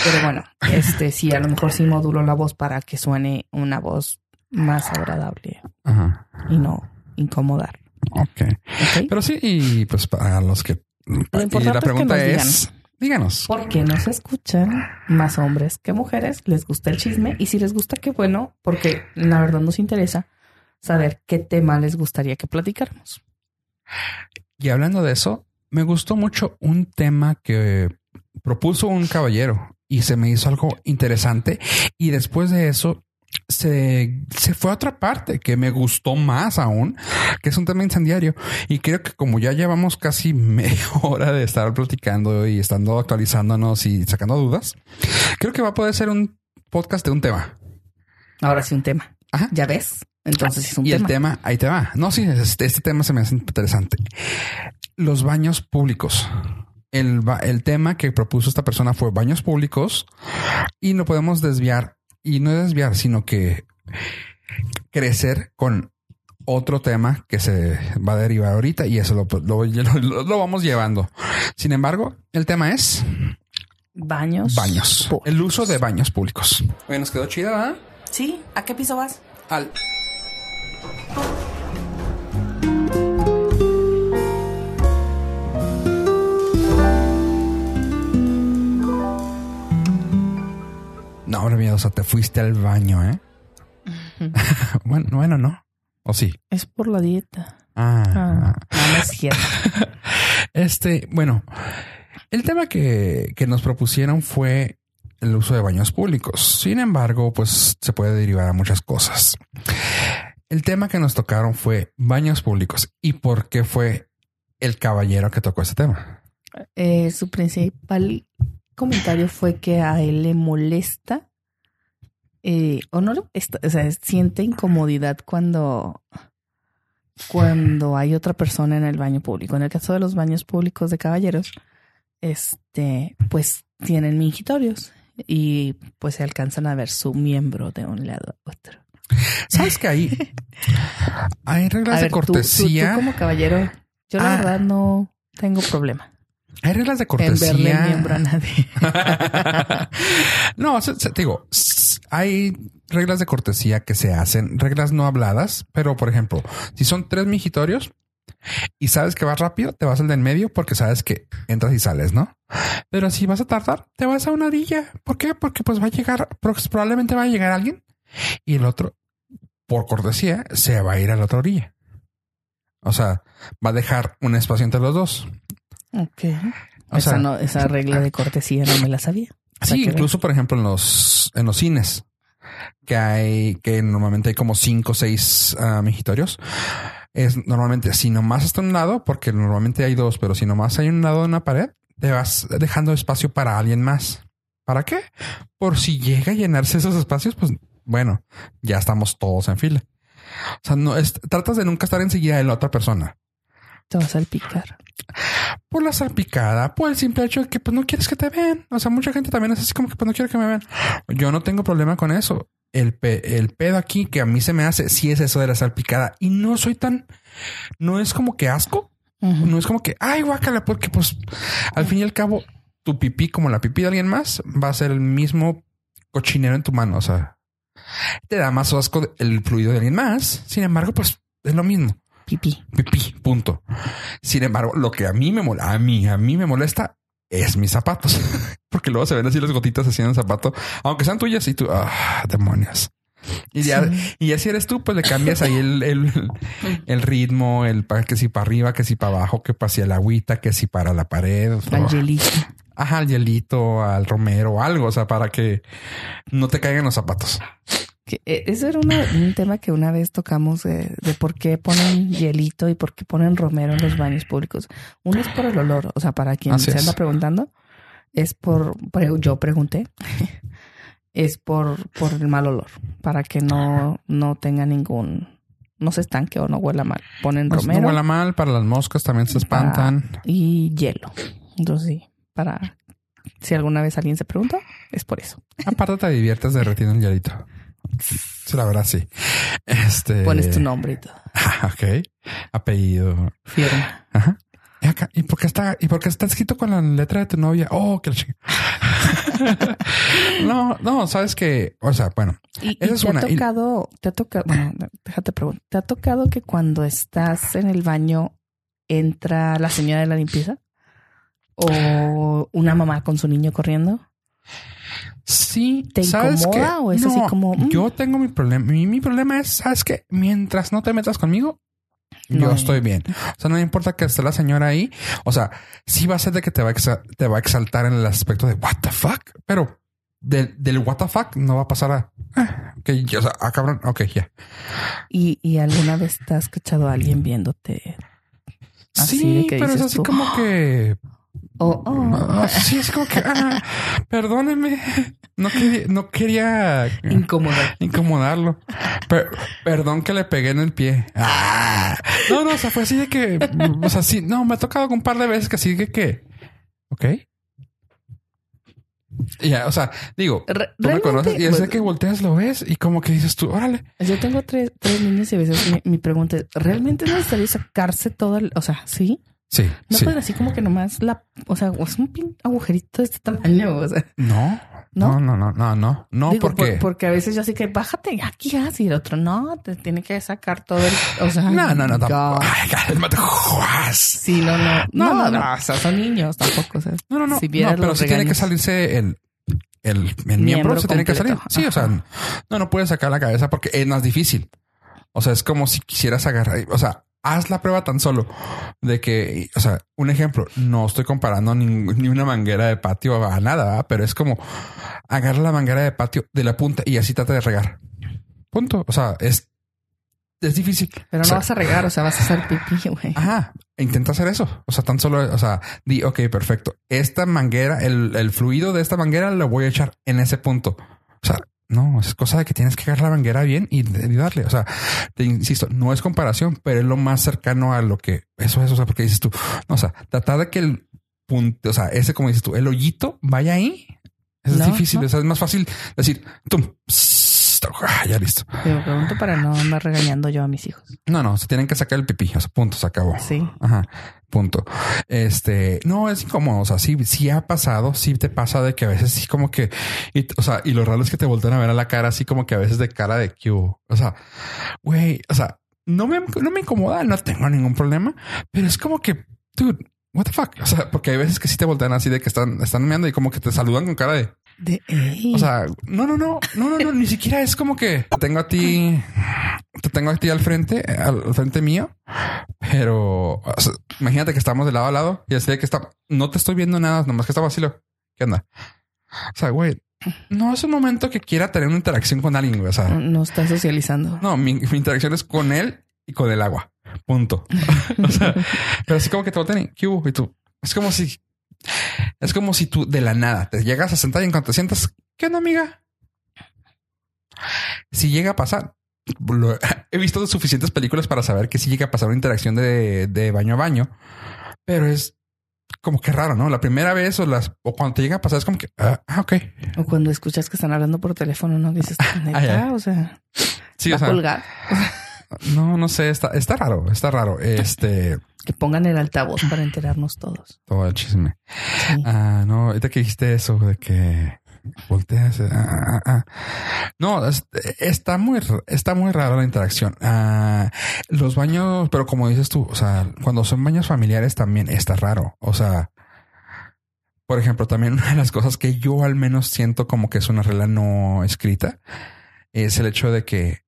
Pero bueno, este sí, a lo mejor sí modulo la voz para que suene una voz más agradable ajá. y no incomodar. Ok. ¿ok? Pero sí, y pues para los que. y importante la es que pregunta es: díganos. Porque nos escuchan más hombres que mujeres, les gusta el chisme y si les gusta, qué bueno, porque la verdad nos interesa saber qué tema les gustaría que platicáramos. Y hablando de eso, me gustó mucho un tema que propuso un caballero y se me hizo algo interesante. Y después de eso, se, se fue a otra parte que me gustó más aún, que es un tema incendiario. Y creo que como ya llevamos casi media hora de estar platicando y estando actualizándonos y sacando dudas, creo que va a poder ser un podcast de un tema. Ahora sí un tema. Ajá. ¿Ya ves? Entonces es un y tema. el tema, ahí te va. No, sí, este, este tema se me hace interesante. Los baños públicos. El, el tema que propuso esta persona fue baños públicos y no podemos desviar y no desviar, sino que crecer con otro tema que se va a derivar ahorita y eso lo, lo- lo- lo vamos llevando. Sin embargo, el tema es Baños. baños, públicos. el uso de baños públicos. Oye, nos quedó chida, ¿verdad? Sí, ¿a qué piso vas? Al No, hombre mío, o sea, te fuiste al baño, ¿eh? bueno, bueno, no. ¿O sí? Es por la dieta. Ah, Ah, no, no es cierto. Este, bueno, el tema que, que nos propusieron fue el uso de baños públicos. Sin embargo, pues se puede derivar a muchas cosas. El tema que nos tocaron fue baños públicos. ¿Y por qué fue el caballero que tocó este tema? Eh, su principal comentario fue que a él le molesta eh, o no le molesta, o sea, siente incomodidad cuando cuando hay otra persona en el baño público. En el caso de los baños públicos de caballeros, este, pues tienen mingitorios y pues se alcanzan a ver su miembro de un lado a otro. ¿Sabes que ahí hay reglas A de ver, tú- tú- cortesía? tú como caballero, yo la Ah. verdad no tengo problema Hay reglas de en cortesía. miembro a nadie. no, se- se- te digo, hay reglas de cortesía que se hacen, reglas no habladas, pero por ejemplo, si son tres migitorios y sabes que vas rápido, te vas al del medio porque sabes que entras y sales, ¿no? Pero si vas a tardar, te vas a una orilla. ¿Por qué? Porque pues va a llegar, probablemente va a llegar alguien y el otro, por cortesía, se va a ir a la otra orilla. O sea, va a dejar un espacio entre los dos. Ok. O esa, sea, no, esa regla de cortesía no me la sabía. O sea, Sí, incluso por ejemplo en los en los cines. que hay, que normalmente hay como cinco o seis uh, migitorios. Es normalmente si nomás está un lado, porque normalmente hay dos, pero si nomás hay un lado de una pared, te vas dejando espacio para alguien más. ¿Para qué? Por si llega a llenarse esos espacios, pues bueno, ya estamos todos en fila. O sea, no es, tratas de nunca estar enseguida de la otra persona. Te vas a salpicar. Por la salpicada, por el simple hecho de que pues no quieres que te vean. O sea, mucha gente también es así como que pues no quiero que me vean. Yo no tengo problema con eso. El, el pedo aquí que a mí se me hace, sí es eso de la salpicada. Y no soy tan, no es como que asco. No es como que, ay, guácala, porque pues al fin y al cabo, tu pipí como la pipí de alguien más va a ser el mismo cochinero en tu mano. O sea, te da más asco el fluido de alguien más. Sin embargo, pues es lo mismo. Pipí. Pipí, punto. Sin embargo, lo que a mí me molesta, a mí, a mí me molesta es mis zapatos. Porque luego se ven así las gotitas haciendo el zapato, aunque sean tuyas y tú, ah, demonios. Y ya, y ya si eres tú, pues le cambias ahí el, el, el ritmo, el que si para arriba, que si para abajo, que para hacia el agüita, que si para la pared. Al hielito. Ajá, al hielito, al romero, algo, o sea, para que no te caigan los zapatos. Que eh, eso era un tema que una vez tocamos de, de, por qué ponen hielito y por qué ponen romero en los baños públicos. Uno es por el olor, o sea, para quien Así se es. anda preguntando, es por, por- yo pregunté, es por, por el mal olor, para que no, no tenga ningún, no se estanque o no huela mal. Ponen Pues romero no huela mal, para las moscas también se espantan. y hielo. Entonces sí, para, si alguna vez alguien se pregunta, es por eso. Aparte te diviertes derretiendo el hielito. Sí, la verdad, sí. Este. Pones tu nombre y todo. Ah, ok. Apellido. Firma. Ajá. Y acá, ¿y por qué está, y por qué está escrito con la letra de tu novia? Oh, que la ching- No, no, sabes que, o sea, bueno, Y, es te una. ha Y- tocado, te ha tocado, bueno, déjate preguntar, ¿te ha tocado que cuando estás en el baño entra la señora de la limpieza? ¿O una mamá con su niño corriendo? Sí. ¿Te ¿sabes incomoda qué? o es así como, mm? Yo tengo mi problema. Mi, mi problema es, sabes que mientras no te metas conmigo, yo No. estoy bien. O sea, no me importa que esté la señora ahí. O sea, sí va a ser de que te va a, exa- te va a exaltar en el aspecto de what the fuck, pero del, del what the fuck no va a pasar a, ah, ok, ya, o sea, ah, cabrón, ok, ya. ¿Y, y alguna vez te has escuchado a alguien viéndote? Así sí, de que pero es así tú, como que Oh, oh. Sí, es como que, ah, perdóneme, no quería, no quería Incómoda. incomodarlo. Per- perdón que le pegué en el pie. Ah. No, no, o sea, fue así de que, o sea, sí, no, me ha tocado un par de veces que así de que, ok. Ya, o sea, digo, Re- tú me conoces y pues, que volteas, lo ves y como que dices tú, órale. Yo tengo tres, tres niños y a veces mi, mi pregunta es, ¿realmente es necesario sacarse todo el, o sea, sí? Sí, No sí. pueden así como que nomás la, o sea, es un pin agujerito de este tamaño, o sea, No, ¿No? no, no, no, no, no, digo, porque por- porque a veces yo así que bájate aquí y el otro no, te tiene que sacar todo el, o sea, no, no, no, tampoco. Ay, cálmate. Sí, no, no, No, no, no, no, o sea, son niños tampoco, o sea, No, no, no. Si no, pero sí tiene que salirse el, el, el miembro, Miembro se tiene que salir. completo. Sí, o sea, Ajá. no, no puedes sacar la cabeza porque es más difícil. O sea, es como si quisieras agarrar, o sea, haz la prueba tan solo de que, o sea, un ejemplo, no estoy comparando ni, ni una manguera de patio a nada, ¿verdad? pero es como agarra la manguera de patio de la punta y así trata de regar. Punto. O sea, es, es difícil. pero O no vas a regar, o sea, vas a hacer pipí, güey. Ajá, intenta hacer eso. O sea, tan solo, o sea, di, ok, perfecto. Esta manguera, el, el fluido de esta manguera lo voy a echar en ese punto. O sea, no, es cosa de que tienes que agarrar la manguera bien y, y darle. O sea, te insisto, no es comparación, pero es lo más cercano a lo que eso es. O sea, porque dices tú, no, o sea, tratar de que el punto, o sea, ese como dices tú, el hoyito vaya ahí. Es No, difícil. no. O sea, es más fácil decir, tum, ah, ya listo. Te lo pregunto para no andar regañando yo a mis hijos. No, no, se tienen que sacar el pipí. O sea, punto, se acabó. Sí. Ajá, punto. Este, no es incómodo. O sea, sí, sí ha pasado, sí te pasa de que a veces sí como que, y, o sea, y lo raro es que te voltean a ver a la cara así como que a veces de cara de que, o sea, güey, o sea, no me, no me incomoda, no tengo ningún problema, pero es como que, dude, what the fuck? O sea, porque hay veces que sí te voltean así de que están, están meando y como que te saludan con cara de, De, ey. o sea, no, no, no, no, no, no, ni siquiera es como que te tengo a ti, te tengo a ti al frente, al, frente mío, pero o sea, imagínate que estamos de lado a lado y así de que está, no te estoy viendo nada, nomás que estaba así lo, ¿qué onda? O sea, güey, no es un momento que quiera tener una interacción con alguien, güey. O sea, No está socializando. no, mi, mi interacción es con él y con el agua. Punto. o sea, pero así como que te botan ¿qué hubo? Y tú, es como si, es como si tú de la nada te llegas a sentar y en cuanto te sientas, ¿qué onda, amiga? Si llega a pasar, lo- he visto suficientes películas para saber que si llega a pasar una interacción de, de baño a baño, pero es como que raro, ¿no? La primera vez o las o cuando te llega a pasar es como que, ah, ah, ok. O cuando escuchas que están hablando por teléfono, no dices, neta, ya. o sea, Sí, va o sea, a colgar. no, no sé, está, está raro, está raro. Este, Que pongan el altavoz para enterarnos todos. todo el chisme. Sí. Ah, no, ahorita que dijiste eso de que volteas. ah, ah, ah. No, es- está muy, está muy rara la interacción. Ah, los baños, pero como dices tú, o sea, cuando son baños familiares también está raro. O sea, por ejemplo, también una de las cosas que yo al menos siento como que es una regla no escrita es el hecho de que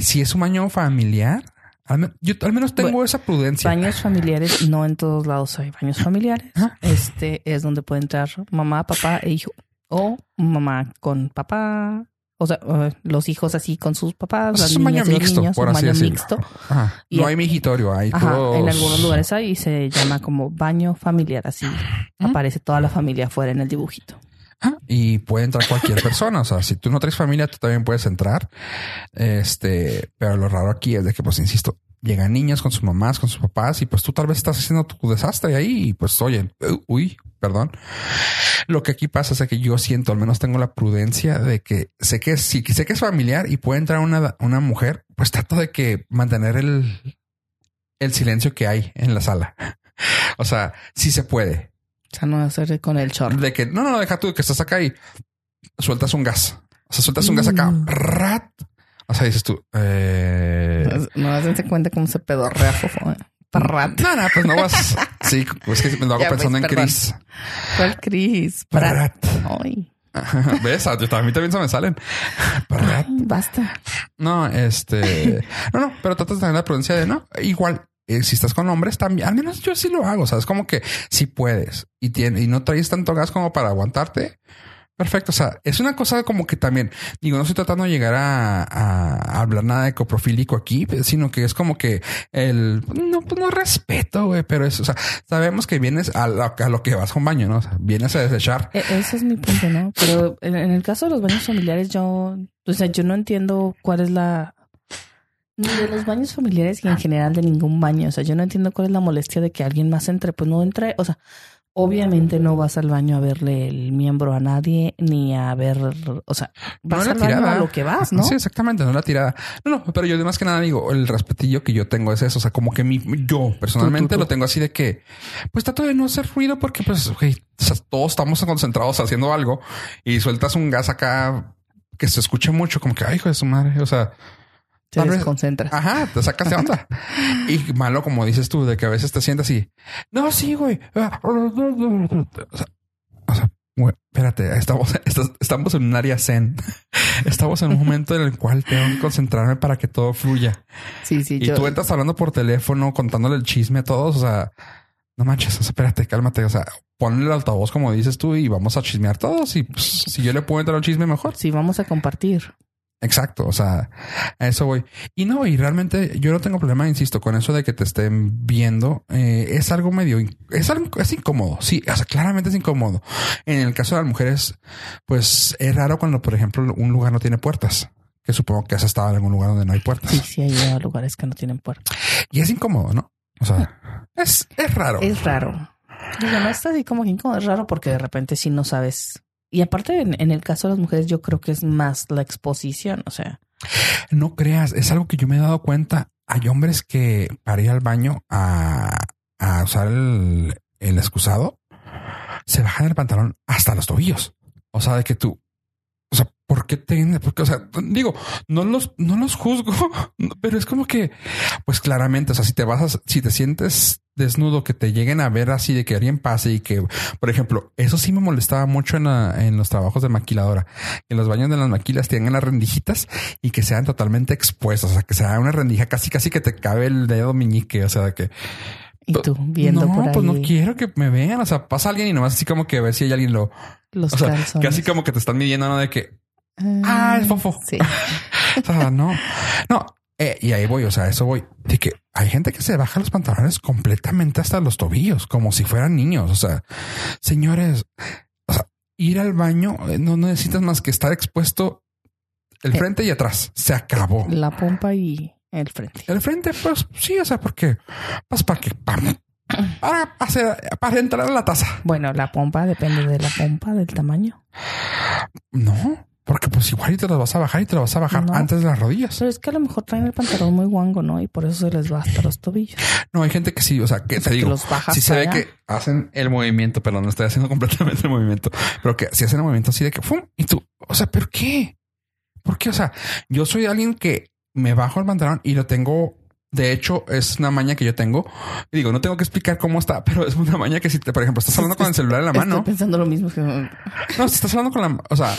si es un baño familiar, al yo al menos tengo Bueno, esa prudencia. Baños familiares, no en todos lados hay baños familiares. Este es donde puede entrar mamá, papá e hijo. O mamá con papá. O sea, los hijos así con sus papás. O sea, las es un baño mixto, niños, por un así baño decirlo. mixto. Ajá. No hay migitorio, hay Ajá, puros- en algunos lugares hay y se llama como baño familiar, así aparece toda la familia afuera en el dibujito. Y puede entrar cualquier persona. O sea, si tú no traes familia, tú también puedes entrar. Este, pero lo raro aquí es de que, pues, insisto, llegan niñas con sus mamás, con sus papás, y pues tú tal vez estás haciendo tu desastre ahí, y pues, oye, uh, uy, perdón. Lo que aquí pasa es que yo siento, al menos tengo la prudencia de que sé que si sé que es familiar y puede entrar una, una mujer, pues trato de que mantener el, el silencio que hay en la sala. O sea, sí se puede. O sea, no hacer con el chorro. De que no, no, deja tú que estás acá y sueltas un gas. O sea, sueltas un gas acá. Mm. Rat. O sea, dices tú, eh, No hacense cuenta cómo se pedorrea fofo. eh. Parrat. no, no, pues no vas. Sí, es que me lo hago Ya, pues, pensando en perdón. Chris. ¿Cuál Cris? Prat. Ay, ¿Ves? A, a mí también se me salen. Parrat. ay, basta. No, este, no, no, pero tratas de tener la prudencia de no. Igual, eh, si estás con hombres también, al menos yo sí lo hago. O sea, es como que si puedes y tiene, y no traes tanto gas como para aguantarte. Perfecto. O sea, es una cosa como que también digo, no estoy tratando de llegar a, hablar nada de coprofílico aquí, sino que es como que el no, pues no respeto, güey, pero es, o sea, sabemos que vienes a lo, a lo que vas a un baño, no? Vienes a desechar. E- Ese es mi punto, ¿no? Pero en, en el caso de los baños familiares, yo, o sea, yo no entiendo cuál es la de los baños familiares y en general de ningún baño. O sea, yo no entiendo cuál es la molestia de que alguien más entre. Pues no entre, o sea, obviamente no vas al baño a verle el miembro a nadie ni a ver, o sea, vas la al baño tirada. a lo que vas, ¿no? Sí, exactamente, no la tirada. No, no, pero yo de más que nada digo, el respetillo que yo tengo es eso. O sea, como que mi, yo personalmente Tú, tú, tú. lo tengo así de que, pues trato de no hacer ruido porque, pues, güey, o sea, todos estamos concentrados haciendo algo y sueltas un gas acá que se escuche mucho, como que, ay, hijo de su madre. O sea, Te desconcentras. Ajá, te sacas de onda. y malo, como dices tú, de que a veces te sientas y no, sí, güey. O sea, o sea, güey, espérate, estamos, estamos en un área zen. Estamos en un momento en el cual tengo que concentrarme para que todo fluya. Sí, sí, Y yo, tú entras hablando por teléfono, contándole el chisme a todos. O sea, no manches, o sea, espérate, cálmate. O sea, ponle el altavoz como dices tú y vamos a chismear todos. Y pues, si yo le puedo entrar al chisme, mejor. sí, vamos a compartir. Exacto, o sea, a eso voy. Y no, y realmente yo no tengo problema, insisto, con eso de que te estén viendo. Eh, es algo medio, es algo, es incómodo. Sí, o sea, claramente es incómodo. En el caso de las mujeres, pues es raro cuando, por ejemplo, un lugar no tiene puertas. Que supongo que has estado en algún lugar donde no hay puertas. Sí, sí, hay lugares que no tienen puerta. Y es incómodo, ¿no? O sea, es, es raro. Es raro. Digo, no está así como que incómodo, es raro porque de repente sí no sabes. Y aparte, en, el caso de las mujeres, yo creo que es más la exposición. O sea, No creas, es algo que yo me he dado cuenta. Hay hombres que para ir al baño a, a usar el, el excusado se bajan el pantalón hasta los tobillos. O sea, de que tú, o sea, ¿por qué te, porque, o sea, digo, no los, no los juzgo, pero es como que, pues claramente, o sea, si te vas a, si te sientes desnudo, que te lleguen a ver así de que alguien pase y que, por ejemplo, eso sí me molestaba mucho en, la- en los trabajos de maquiladora, que en los baños de las maquilas tengan las rendijitas y que sean totalmente expuestas, o sea, que sea una rendija casi, casi que te cabe el dedo meñique, o sea, que Y tú viendo no, por ahí pues no quiero que me vean. O sea, pasa alguien y nomás así como que ver si hay alguien lo. los O sea, calzones. casi como que te están midiendo, ¿no? De que, ah, es fofo. Sí. o sea, no, no. Eh, y ahí voy, o sea, eso voy. De que hay gente que se baja los pantalones completamente hasta los tobillos, como si fueran niños. O sea, señores, o sea, ir al baño eh, no necesitas más que estar expuesto el Eh. frente y atrás. Se acabó. La pompa y el frente. El frente, pues sí, o sea, porque pues para que para, para entrar a la taza. Bueno, la pompa depende de la pompa, del tamaño. No, porque pues igual y te las vas a bajar y te las vas a bajar No. antes de las rodillas. Pero es que a lo mejor traen el pantalón muy guango, ¿no? Y por eso se les va hasta los tobillos. No, hay gente que sí, o sea, que O sea, te que digo, los bajas si se ve que hacen el movimiento, pero no estoy haciendo completamente el movimiento, pero que si hacen el movimiento así de que ¡fum! y tú, o sea, ¿pero qué? ¿Por qué? O sea, yo soy alguien que me bajo el pantalón y lo tengo. De hecho, es una maña que yo tengo. Y digo, no tengo que explicar cómo está, pero es una maña que si te, por ejemplo, estás hablando con el celular en la mano. Estoy pensando lo mismo que No, si estás hablando con la, o sea,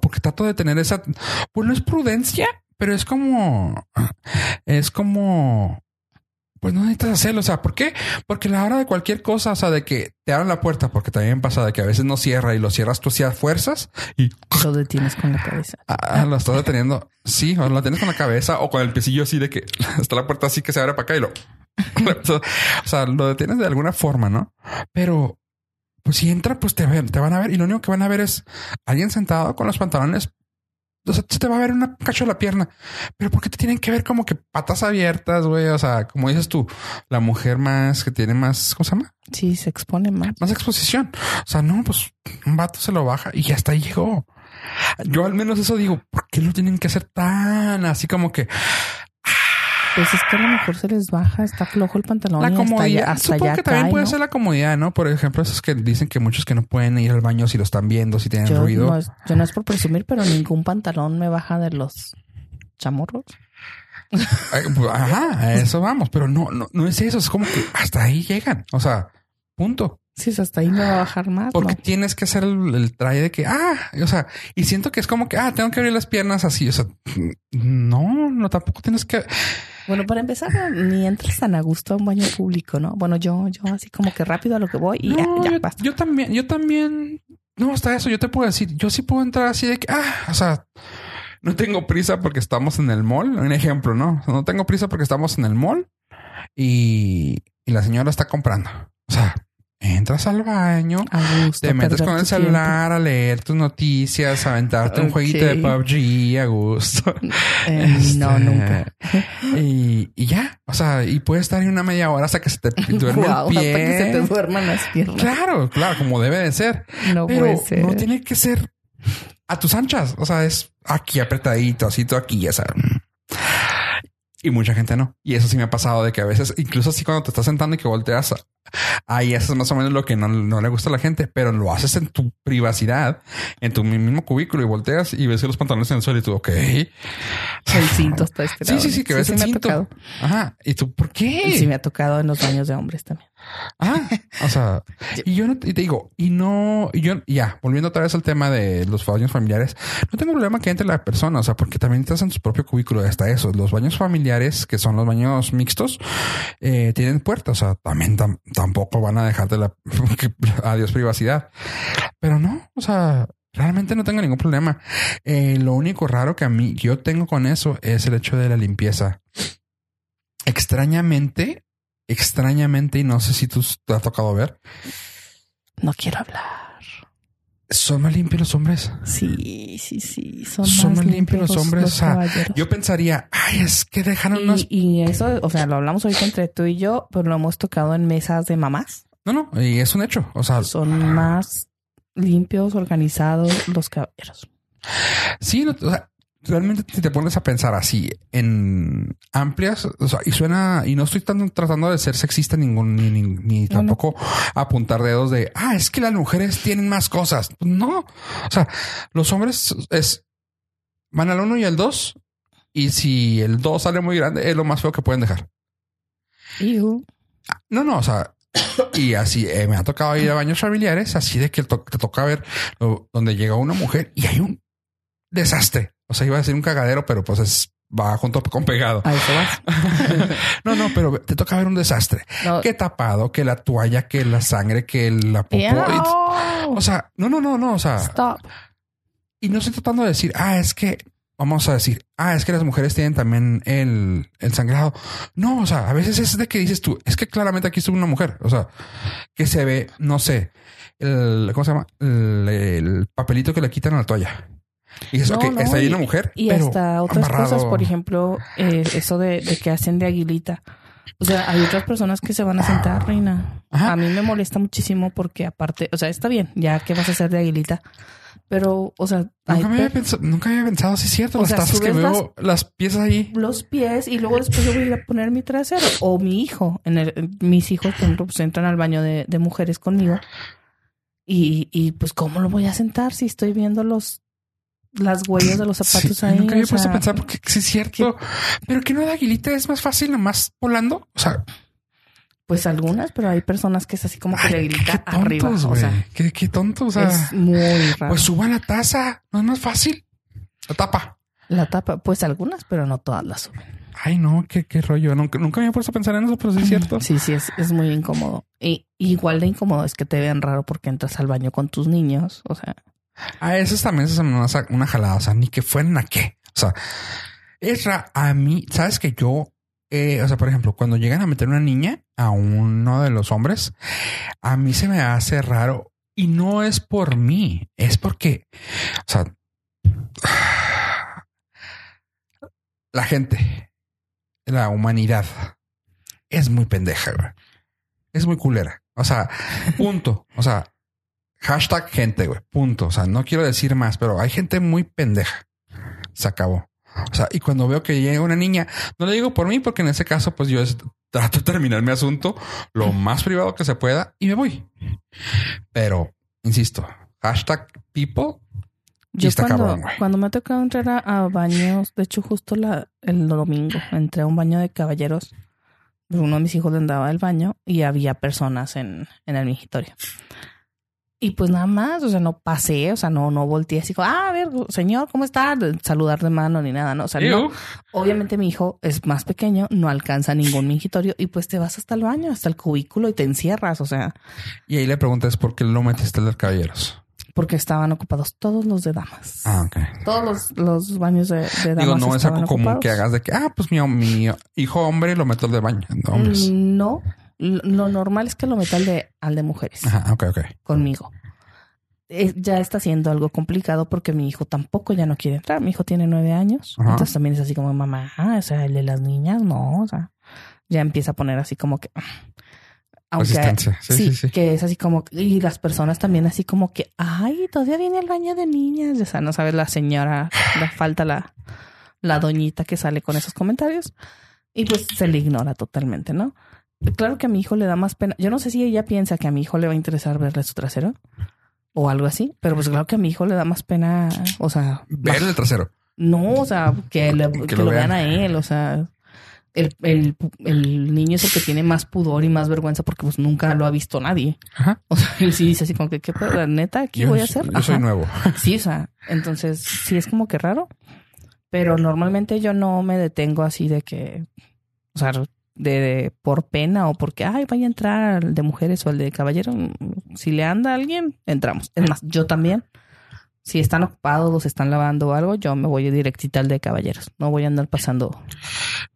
porque trato de tener esa, pues no es prudencia, pero es como, es como, pues no necesitas hacerlo. O sea, ¿por qué? Porque la hora de cualquier cosa, o sea, de que te abran la puerta, porque también pasa de que a veces no cierra y lo cierras tú así a fuerzas y lo detienes con la cabeza. ah, lo estás deteniendo. Sí, o lo tienes con la cabeza o con el piecillo así de que está la puerta así que se abre para acá y lo, o sea, lo detienes de alguna forma, ¿no? Pero pues si entra, pues te ven, te van a ver y lo único que van a ver es alguien sentado con los pantalones. O sea, se te va a ver una cacho de la pierna, pero ¿por qué te tienen que ver como que patas abiertas, güey? O sea, como dices tú, la mujer más que tiene más, ¿cómo se llama? Sí, se expone más. Más exposición. O sea, no, pues un vato se lo baja y hasta ahí llegó. Yo al menos eso digo, ¿por qué lo tienen que hacer tan así como que Pues es que a lo mejor se les baja, está flojo el pantalón. la y comodidad? hasta Supongo que también cae, puede ¿no? ser la comodidad, ¿no? Por ejemplo, esos que dicen que muchos que no pueden ir al baño si lo están viendo, si tienen Yo ruido. no, es, yo no es por presumir, pero ningún pantalón me baja de los chamorros. Pues, Ajá, a eso vamos, pero no, no, no es eso, es como que hasta ahí llegan. O sea, punto. Sí, hasta ahí me va a bajar más. Porque ¿no? tienes que hacer el, el traje de que, ah, o sea, y siento que es como que, ah, tengo que abrir las piernas así. O sea, no, no, tampoco tienes que. Bueno, para empezar, ni entras tan a gusto a un baño público, ¿no? Bueno, yo, yo así como que rápido a lo que voy y ya, No, ya yo, basta. yo también, yo también, no, hasta eso, yo te puedo decir, yo sí puedo entrar así de que, ah, o sea, no tengo prisa porque estamos en el mall, un ejemplo, ¿no? No tengo prisa porque estamos en el mall y, y la señora está comprando. O sea, entras al baño, te metes con el tiempo. celular a leer tus noticias, a aventarte un jueguito de PUBG a gusto. Eh, No, Este, nunca. Y, y ya, o sea, y puedes estar ahí una media hora hasta que se te duerme Guau, el pie. hasta que se te duerman las piernas. Claro, claro, como debe de ser. No Pero puede ser. no tiene que ser a tus anchas. O sea, es aquí apretadito, así tú aquí, ya sabes. Y mucha gente no. Y eso sí me ha pasado de que a veces, incluso así cuando te estás sentando y que volteas, ahí haces más o menos lo que no, no le gusta a la gente, pero lo haces en tu privacidad, en tu mismo cubículo y volteas y ves los pantalones en el suelo y tú, ok. El cinto está estirado. Sí, sí, sí, que ves sí el me ha cinto. tocado. Ajá. Y tú, ¿por qué? Sí, me ha tocado en los baños de hombres también. Ah, o sea, y yo no y te digo, y no, y yo ya volviendo otra vez al tema de los baños familiares, no tengo problema que entre la persona, o sea, porque también estás en tu propio cubículo. Hasta eso, los baños familiares, que son los baños mixtos, eh, tienen puertas, o sea, también tam- tampoco van a dejarte la adiós privacidad, pero no, o sea. Realmente no tengo ningún problema. Eh, lo único raro que a mí yo tengo con eso es el hecho de la limpieza. Extrañamente, extrañamente, y no sé si tú te ha tocado ver, No quiero hablar. son más limpios los hombres. Sí, sí, sí. Son, Son más limpios los hombres, o sea. Yo pensaría, ay, es que dejaron unos. Y, y eso, o sea, lo hablamos ahorita entre tú y yo, pero lo hemos tocado en mesas de mamás. No, no, y es un hecho. O sea, Son más limpios, organizados los caballeros. sí, no, o sea, realmente si te pones a pensar así en amplias, o sea, y suena, y no estoy tan tratando de ser sexista ningún, ni, ni, ni No, no. tampoco apuntar dedos de, ah, es que las mujeres tienen más cosas. No, o sea, los hombres es, van al uno y al dos, y si el dos sale muy grande, es lo más feo que pueden dejar. Iu. No, no, o sea, y así eh, me ha tocado ir a baños familiares, así de que to- te toca ver lo- donde llega una mujer y hay un desastre. O sea, iba a decir un cagadero, pero pues es va junto con pegado. A eso vas. no, no, pero te toca ver un desastre. No. Que tapado, que la toalla, que la sangre, que la popó. O sea, no, no, no, no. O sea, Stop. y no estoy tratando de decir, ah, es que vamos a decir, ah, es que las mujeres tienen también el, el sangrado. No, o sea, a veces es de que dices tú, es que claramente aquí estuvo una mujer. O sea, que se ve, no sé, el, ¿cómo se llama? El, el papelito que le quitan a la toalla. Y No, ok, no, está ahí una mujer. Y pero hasta otras amarrado. cosas, por ejemplo, eh, eso de, de que hacen de aguilita. O sea, hay otras personas que se van a sentar, reina. Ajá. A mí me molesta muchísimo porque aparte, o sea, está bien, ya que vas a hacer de aguilita. Pero, o sea, Nunca me había pensado, nunca había pensado, sí es cierto, O las sea, tazas que veo, las piezas ahí. los pies y luego después yo voy a ir a poner mi trasero o mi hijo. En el, mis hijos, por ejemplo, pues entran al baño de, de mujeres conmigo. Y, y pues, ¿cómo lo voy a sentar si estoy viendo los las huellas de los zapatos Sí, ahí? Nunca había puesto a pensar porque sí es cierto. Pero que no de aguilita es más fácil, nomás volando. O sea, Pues algunas, pero hay personas que es así como que ay, le grita qué arriba. tontos, O sea, qué, qué tontos. O sea, es muy raro. pues suban la taza. No es más fácil. La tapa. la tapa, pues algunas, pero no todas las suben. Ay, no, qué, qué rollo. Nunca, nunca me había puesto a pensar en eso, pero sí es cierto. Sí, sí, es, es muy incómodo. Y igual de incómodo es que te vean raro porque entras al baño con tus niños. O sea, A esos también es una, una jalada. O sea, ni que fueran a qué. O sea, es ra a mí, sabes que yo, eh, o sea, por ejemplo, cuando llegan a meter una niña a uno de los hombres, a mí se me hace raro y no es por mí, es porque, o sea, la gente, la humanidad es muy pendeja. Es muy culera. O sea, punto. O sea, hashtag gente, güey. Punto. O sea, no quiero decir más, pero hay gente muy pendeja. Se acabó. O sea, y cuando veo que llega una niña, no le digo por mí, porque en ese caso, pues yo trato de terminar mi asunto lo más privado que se pueda y me voy. Pero, insisto, hashtag people. Yo está cuando, cabrón, cuando me ha tocado entrar a, a baños, de hecho justo la, el domingo entré a un baño de caballeros, uno de mis hijos le andaba al baño y había personas en, en el mingitorio. Y pues nada más, o sea, no pasé, o sea, no, no volteé así como, ah, a ver, señor, ¿cómo está? Saludar de mano ni nada, ¿no? O sea, no. Obviamente mi hijo es más pequeño, no alcanza ningún mingitorio y pues te vas hasta el baño, hasta el cubículo y te encierras, o sea, Y ahí le preguntas por qué lo metiste al de caballeros. porque estaban ocupados todos los de damas. Ah, ok. Todos los, los baños de, de damas Digo, no es algo común que hagas de que, ah, pues mi, mi hijo hombre lo meto al de baño. de hombres. No, lo normal es que lo meta al de, al de mujeres Ajá, ok, ok. conmigo. Eh, ya está siendo algo complicado porque mi hijo tampoco ya no quiere entrar. Mi hijo tiene nueve años. Ajá. Entonces también es así como, mamá, o sea, el de las niñas, no, o sea, ya empieza a poner así como que... Aunque, sí, sí, sí. que es así como, y las personas también así como que, ay, todavía viene el baño de niñas. O sea, no sabes la señora, le falta la, la doñita que sale con esos comentarios. Y pues se le ignora totalmente, ¿no? Claro que a mi hijo le da más pena. Yo no sé si ella piensa que a mi hijo le va a interesar verle su trasero o algo así, pero pues claro que a mi hijo le da más pena, o sea, Ver el trasero. no, o sea, que, le- que lo lo, vean. a él, o sea, el, el, el niño es el que tiene más pudor y más vergüenza porque pues nunca lo ha visto nadie. Ajá. O sea, él sí dice así como que, ¿qué pedo? neta? ¿Qué voy a hacer? Yo soy nuevo. Sí, o sea, entonces sí es como que raro, pero normalmente yo no me detengo así de que, o sea, de, de- por pena o porque, ay, vaya a entrar el de mujeres o el de caballero. Si le anda a alguien, entramos. Es más, yo también. Si están ocupados o se están lavando o algo, yo me voy directita al de caballeros. No voy a andar pasando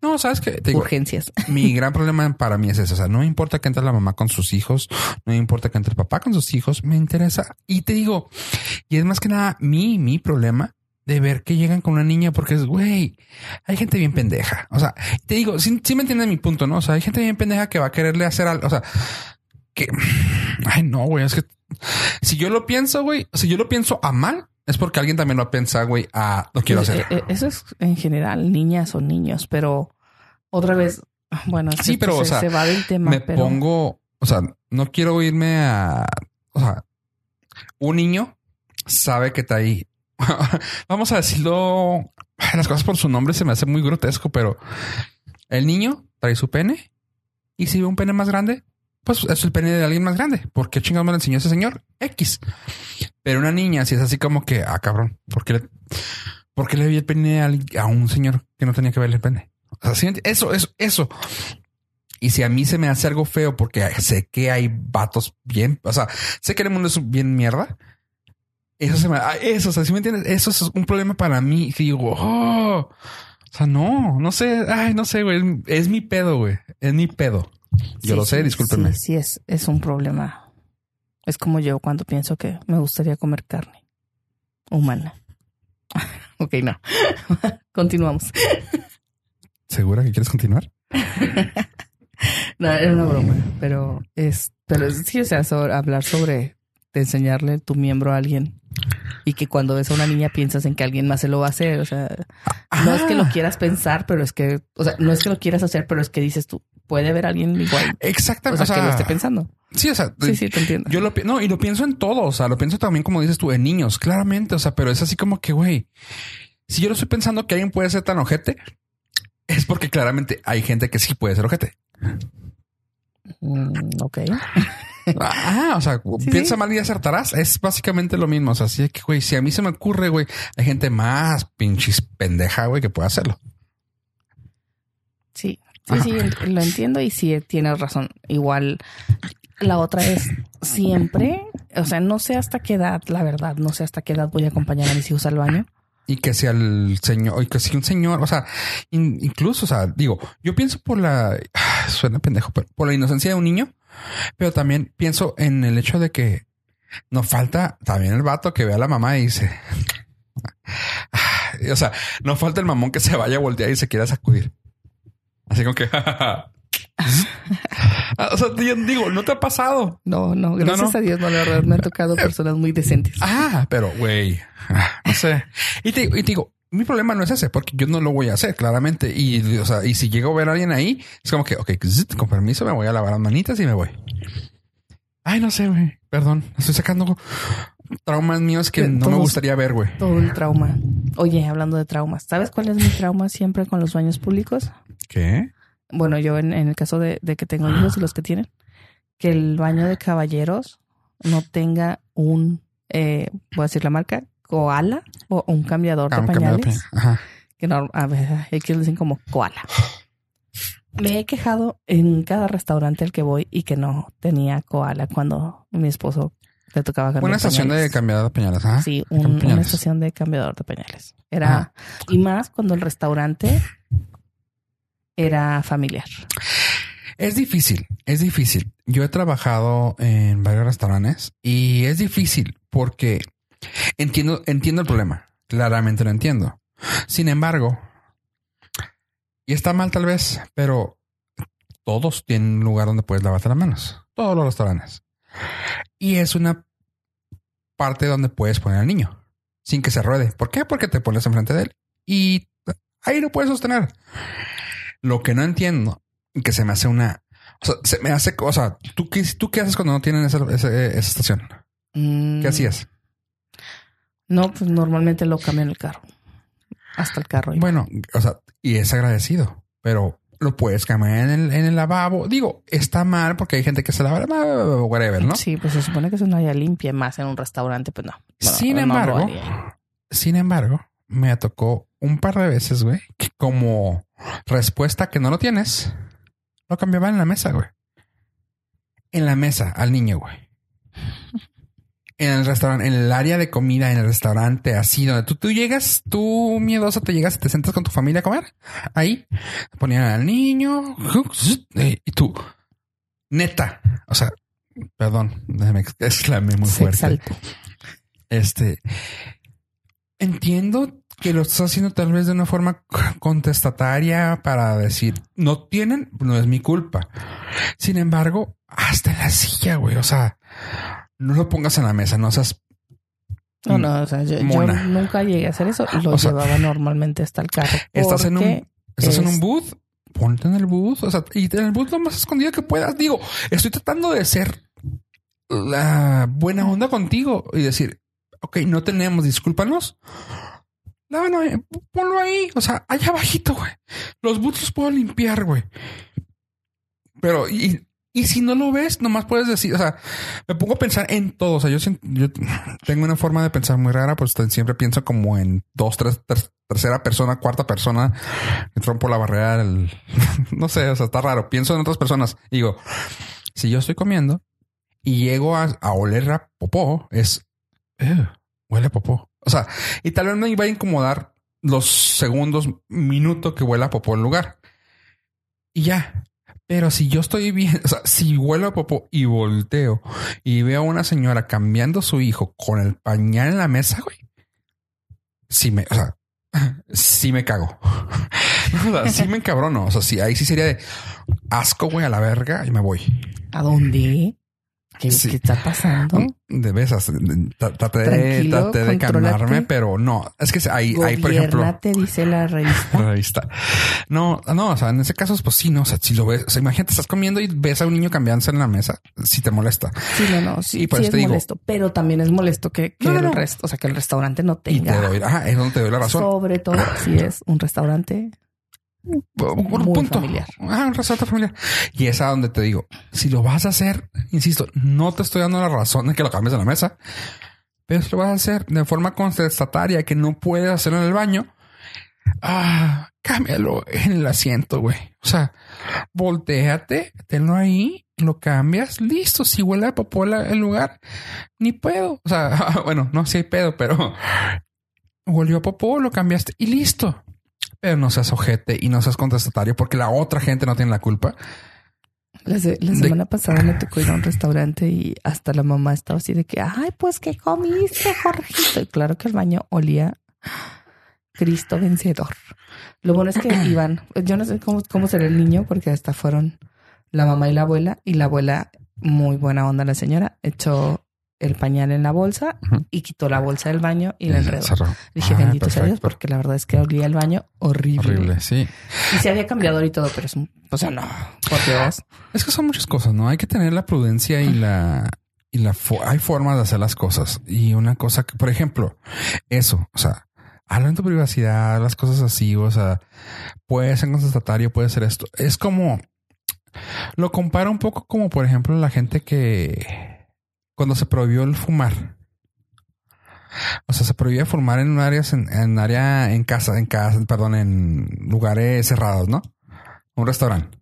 No, sabes que urgencias. mi gran problema para mí es eso. O sea, no me importa que entre la mamá con sus hijos, no me importa que entre el papá con sus hijos, me interesa. Y te digo, y es más que nada mi, mi problema de ver que llegan con una niña porque es, güey, hay gente bien pendeja. O sea, te digo, sí me entiendes mi punto, ¿no? O sea, hay gente bien pendeja que va a quererle hacer algo. O sea, que, ay, no, güey, es que si yo lo pienso, güey, si yo lo pienso a mal, es porque alguien también lo piensa, güey, a lo quiero hacer. Eh, eh, Eso es en general, niñas o niños, pero otra vez, bueno, es que Sí, pero, o se, sea, se va del tema, me pero pongo, o sea, no quiero irme a, o sea, un niño sabe que está ahí. Vamos a decirlo, las cosas por su nombre se me hace muy grotesco, pero el niño trae su pene y si ve un pene más grande, pues es el pene de alguien más grande. ¿Por qué chingados me lo enseñó ese señor? X. Pero una niña, si es así como que, ah, cabrón, ¿por qué le, ¿Por vi el pene a, un señor que no tenía que verle el pene? O sea, ¿sí enti- eso, eso, eso. Y si a mí se me hace algo feo porque sé que hay vatos bien, o sea, sé que el mundo es bien mierda. Eso se me, ah, eso, o sea, si me entiendes, eso es un problema para mí. Y digo, oh, o sea, no, no sé, ay, no sé, güey, es, mi pedo, güey, es mi pedo. Yo Sí, lo sé, discúlpenme. Sí, sí, es, es un problema. Es como yo cuando pienso que me gustaría comer carne humana. ok, no. Continuamos. ¿Segura que quieres continuar? No, era una broma, pero es, pero sí, o sea, sobre- hablar sobre de enseñarle tu miembro a alguien y que cuando ves a una niña piensas en que alguien más se lo va a hacer. O sea, no es que lo Ah. quieras pensar, pero es que, o sea, no es que lo quieras hacer, pero es que dices tú, puede haber alguien igual. O Exactamente. sea, que lo esté pensando. sí, o sea, Sí, sí, te entiendo. Yo lo no, y lo pienso en todo. O sea, lo pienso también, como dices tú, en niños, claramente. O sea, pero es así como que, güey, si yo lo estoy pensando que alguien puede ser tan ojete, es porque claramente hay gente que sí puede ser ojete. Mm, ok. Ah, o sea, Sí, piensa sí. mal y acertarás. Es básicamente lo mismo. O sea, así que, güey, si a mí se me ocurre, güey, hay gente más pinches pendeja, güey, que puede hacerlo. Sí, sí, Ajá. sí, ent- lo entiendo y sí tienes razón. Igual la otra es siempre, o sea, no sé hasta qué edad, la verdad, no sé hasta qué edad voy a acompañar a mis hijos al baño. Y que sea el señor, y que sea un señor, o sea, in- incluso, o sea, digo, yo pienso por la, ah, suena pendejo, pero por la inocencia de un niño, pero también pienso en el hecho de que nos falta también el vato que ve a la mamá y dice, ah, o sea, no falta el mamón que se vaya a voltear y se quiera sacudir. Así como que, Ah, o sea, digo, no te ha pasado. No, no, gracias no. a Dios, no, la verdad, me han tocado personas muy decentes. Ah, pero güey, ah, no sé. Y te, y te digo, mi problema no es ese, porque yo no lo voy a hacer, claramente. Y, o sea, y si llego a ver a alguien ahí, es como que, ok, con permiso, me voy a lavar las manitas y me voy. Ay, no sé, güey. Perdón, estoy sacando traumas míos que no me gustaría ver, güey. Todo el trauma. Oye, hablando de traumas, ¿sabes cuál es mi trauma siempre con los baños públicos? ¿Qué? Bueno, yo en, en el caso de, de que tengo hijos y los que tienen, que el baño de caballeros no tenga un, eh, voy a decir la marca, koala o un cambiador Ah, de un cambiador de pañales. pañal. Ajá. que no, a ver, aquí lo dicen como koala. Me he quejado en cada restaurante al que voy y que no tenía koala cuando mi esposo le tocaba cambiar Una estación de cambiador de pañales. Sí, una estación de cambiador de pañales. Era Ajá. y más cuando el restaurante era familiar. Es difícil, es difícil. Yo he trabajado en varios restaurantes y es difícil porque entiendo, entiendo el problema. Claramente lo entiendo. Sin embargo, y está mal tal vez, pero todos tienen un lugar donde puedes lavarte las manos. Todos los restaurantes. Y es una parte donde puedes poner al niño sin que se ruede. ¿Por qué? Porque te pones enfrente de él y ahí lo puedes sostener. Lo que no entiendo que se me hace una, o sea, se me hace, o sea, ¿tú qué, tú qué haces cuando no tienen esa, esa, esa estación? Mm, ¿Qué hacías? No, pues normalmente lo cambian el carro. Hasta el carro. Bueno, o sea, y es agradecido, pero lo puedes cambiar en el, en el lavabo. Digo, está mal porque hay gente que se lava, whatever, ¿no? Sí, pues se supone que es una área limpia, más en un restaurante, pues no. Sin no embargo, sin embargo, me tocó un par de veces, güey, que como respuesta que no lo tienes, lo cambiaba en la mesa, güey. En la mesa, al niño, güey. En el restaurante, en el área de comida, en el restaurante, así donde tú, tú llegas, tú miedoso te llegas te sientas con tu familia a comer. Ahí ponían al niño y tú, neta, o sea, perdón, déjame exclamé muy fuerte. Este entiendo que lo estás haciendo tal vez de una forma contestataria para decir no tienen, no es mi culpa. Sin embargo, hasta en la silla, güey. O sea, no lo pongas en la mesa, no seas. No, no, o sea, yo, nunca llegué a hacer eso. Lo O sea, llevaba normalmente hasta el carro. Estás en un, estás en un es- booth, ponte en el booth. O sea, y en el booth lo más escondido que puedas. Digo, estoy tratando de ser la buena onda contigo y decir, ok, no tenemos, discúlpanos. No, no, eh, ponlo ahí. O sea, allá abajito, güey. Los boots los puedo limpiar, güey. Pero, y, Y si no lo ves, nomás puedes decir, o sea, me pongo a pensar en todo. O sea, yo, tengo una forma de pensar muy rara, pues siempre pienso como en dos, tres, tercera persona, cuarta persona, que rompo la barrera, el, no sé, o sea, está raro. Pienso en otras personas digo, si yo estoy comiendo y llego a, oler a popó, es, huele a popó. O sea, y tal vez me iba a incomodar los segundos, minuto que huela a popó en lugar. Y ya, pero si yo estoy bien, o sea, si huelo a popó y volteo y veo a una señora cambiando su hijo con el pañal en la mesa, güey, sí me, o sea, sí me cago. o sea, sí me encabrono. O sea, sí, ahí sí sería de asco, güey, a la verga y me voy. ¿A dónde? ¿Qué, está pasando? De besas. Traté de, de calmarme, pero no. Es que hay, hay por ejemplo. te dice la revista. La revista. No, no, o sea, en ese caso, pues sí, no. O sea, si lo ves, o sea, imagínate, estás comiendo y ves a un niño cambiándose en la mesa, si te molesta. Sí, no, no. Sí, sí es molesto, pero también es molesto que, el resto, o sea, que el restaurante no tenga. Y te doy, ajá, es donde te doy la razón. Sobre todo si es un restaurante un punto. familiar. Ah, un restaurante familiar. Y es a donde te digo, si lo vas a hacer, insisto, no te estoy dando la razón de que lo cambies en la mesa, pero si lo vas a hacer de forma contestataria que no puedes hacerlo en el baño, ah, cámbialo en el asiento, güey. O sea, volteate, tenlo ahí, lo cambias, listo. Si huele a popola el lugar, ni puedo. O sea, bueno, no, si hay pedo, pero volvió a popó, lo cambiaste y listo. Pero no seas ojete y no seas contestatario porque la otra gente no tiene la culpa. La, semana pasada me tocó ir a un restaurante y hasta la mamá estaba así de que, ay, pues ¿qué comiste, Jorgito? Y claro que el baño olía Cristo vencedor. Lo bueno es que iban, yo no sé cómo, cómo será el niño porque hasta fueron la mamá y la abuela y la abuela, muy buena onda la señora, echó el pañal en la bolsa y quitó la bolsa del baño y la enredó. Dije, ah, bendito sea Dios, porque la verdad es que olía el baño horrible. Horrible, sí. Y se había cambiado y todo, pero es un, o sea, no, por Dios. Es que son muchas cosas, ¿no? Hay que tener la prudencia y la, y la, hay formas de hacer las cosas. Y una cosa que, por ejemplo, eso, o sea, habla en tu privacidad, las cosas así, o sea, puede ser contestatario, puede ser esto. Es como, lo compara un poco como, por ejemplo, la gente que, cuando se prohibió el fumar. O sea, se prohibía fumar en áreas, en, en área, en casa, en casa, perdón, en lugares cerrados, ¿no? Un restaurante.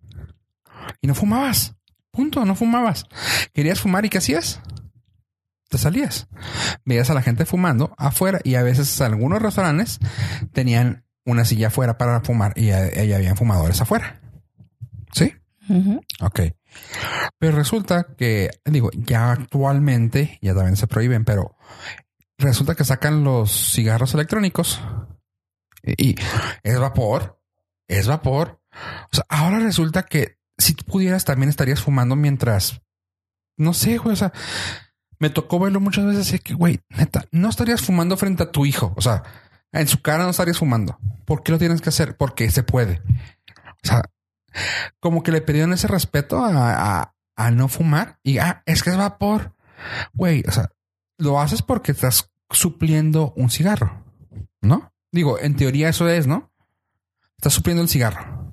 Y no fumabas. Punto, no fumabas. Querías fumar y ¿qué hacías? Te salías. Veías a la gente fumando afuera y a veces algunos restaurantes tenían una silla afuera para fumar y ahí habían fumadores afuera. ¿Sí? Ok. Pero resulta que, digo, ya actualmente ya también se prohíben, pero resulta que sacan los cigarros electrónicos y, es vapor, es vapor. O sea, ahora resulta que si tú pudieras también estarías fumando mientras, no sé, güey, o sea, me tocó verlo muchas veces y que, güey, neta, no estarías fumando frente a tu hijo. O sea, en su cara no estarías fumando. ¿Por qué lo tienes que hacer? Porque se puede. O sea, como que le pidieron ese respeto a, a, no fumar y ah, es que es vapor. Güey, o sea, lo haces porque estás supliendo un cigarro, ¿no? Digo, en teoría eso es, ¿no? Estás supliendo el cigarro.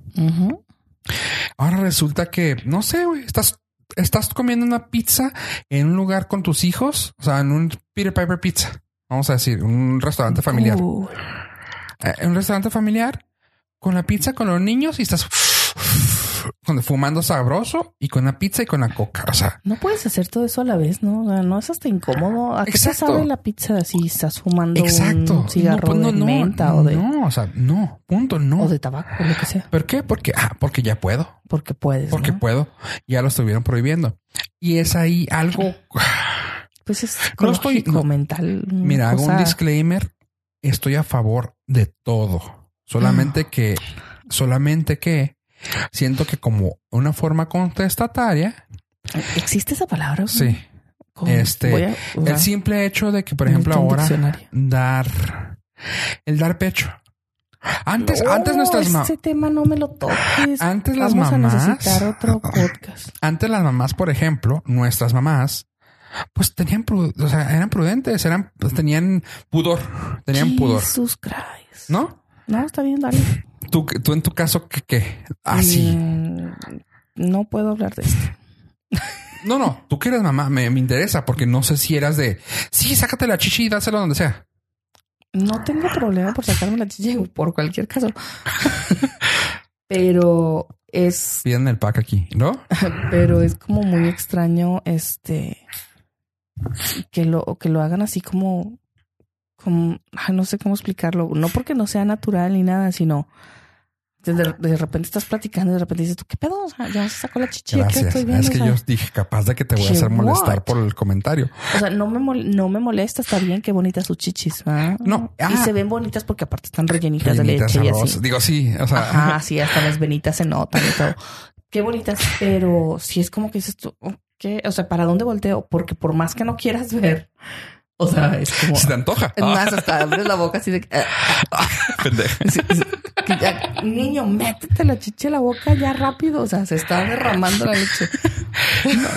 Ahora resulta que, no sé, güey, estás, estás comiendo una pizza en un lugar con tus hijos, o sea, en un Peter Piper Pizza, vamos a decir, un restaurante familiar. En eh, un restaurante familiar con la pizza con los niños y estás fumando sabroso y con la pizza y con la coca. O sea, no puedes hacer todo eso a la vez, ¿no? no es hasta incómodo. ¿A qué te sabe la pizza si estás fumando exacto. un cigarro no, pues de menta o de no, o sea, no, punto, no. O de tabaco, lo que sea. ¿Por qué? Porque ah, porque ya puedo. Porque puedes. Porque puedo. Ya lo estuvieron prohibiendo y es ahí algo. Pues es no estoy mental. Mira, hago un disclaimer. Estoy a favor de todo. Solamente que, solamente que Siento que como una forma contestataria. ¿Existe esa palabra? Sí. Este, el simple hecho de que, por ejemplo, ahora dar el dar pecho. Antes, antes nuestras mamás. Ese tema no me lo toques. Antes las mamás. A necesitar otro podcast. Antes las mamás, por ejemplo, nuestras mamás, pues tenían, o sea, eran prudentes, eran, pues tenían pudor, tenían pudor. Jesús Christ. ¿No? No, está bien, dale. ¿Tú, tú en tu caso, ¿qué? qué? Así. Mm, no puedo hablar de esto. no, no, tú que eres mamá, me, me interesa porque no sé si eras de sí, sácate la chichi y dáselo donde sea. No tengo problema por sacarme la chichi por cualquier caso. Pero es, Piden el pack aquí, ¿no? pero es como muy extraño este que lo, que lo hagan así como, como, ay, no sé cómo explicarlo. No porque no sea natural ni nada, sino de, de repente estás platicando y de repente dices tú, ¿qué pedo? O sea, ya se sacó la chichi, ¿qué Gracias. estoy viendo? Es que O sea, yo dije capaz de que te voy a ¿qué hacer molestar what? por el comentario. O sea, no me, mol- no me molesta, está bien, qué bonitas sus chichis. ¿verdad? No, Y ah. se ven bonitas porque aparte están rellenitas de leche y así. Digo, sí, o sea, Ajá, sí, hasta las venitas se notan y todo. Qué bonitas, pero si es como que dices tú, ¿qué? O sea, ¿para dónde volteo? Porque por más que no quieras ver, o sea, es como... se te antoja. Es más, hasta abres la boca así de que... Pendeja. sí, que ya, niño, métete la chicha en la boca ya rápido. O sea, se está derramando la leche.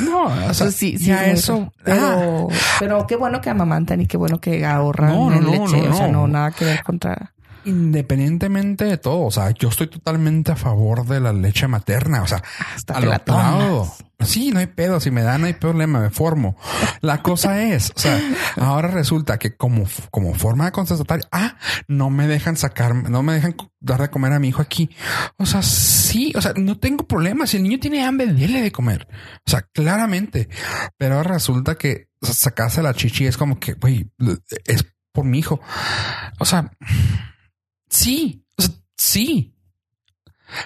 No, no, o sea, sí, sí, ya eso. feo. ah, Pero, pero qué bueno que amamantan y qué bueno que ahorran No, no, en leche. no, o sea, no. nada que ver contra. independientemente de todo, o sea, yo estoy totalmente a favor de la leche materna, o sea, Hasta a te la tomas. Sí, no hay pedo, si me da no hay problema, me formo. La cosa es, o sea, ahora resulta que como, como forma de contestataria, ah, no me dejan sacar, no me dejan dar de comer a mi hijo aquí. O sea, sí, o sea, no tengo problema. Si el niño tiene hambre, dele de comer. O sea, claramente. Pero ahora resulta que sacarse la chichi es como que, güey, es por mi hijo. O sea, sí, o sea, sí.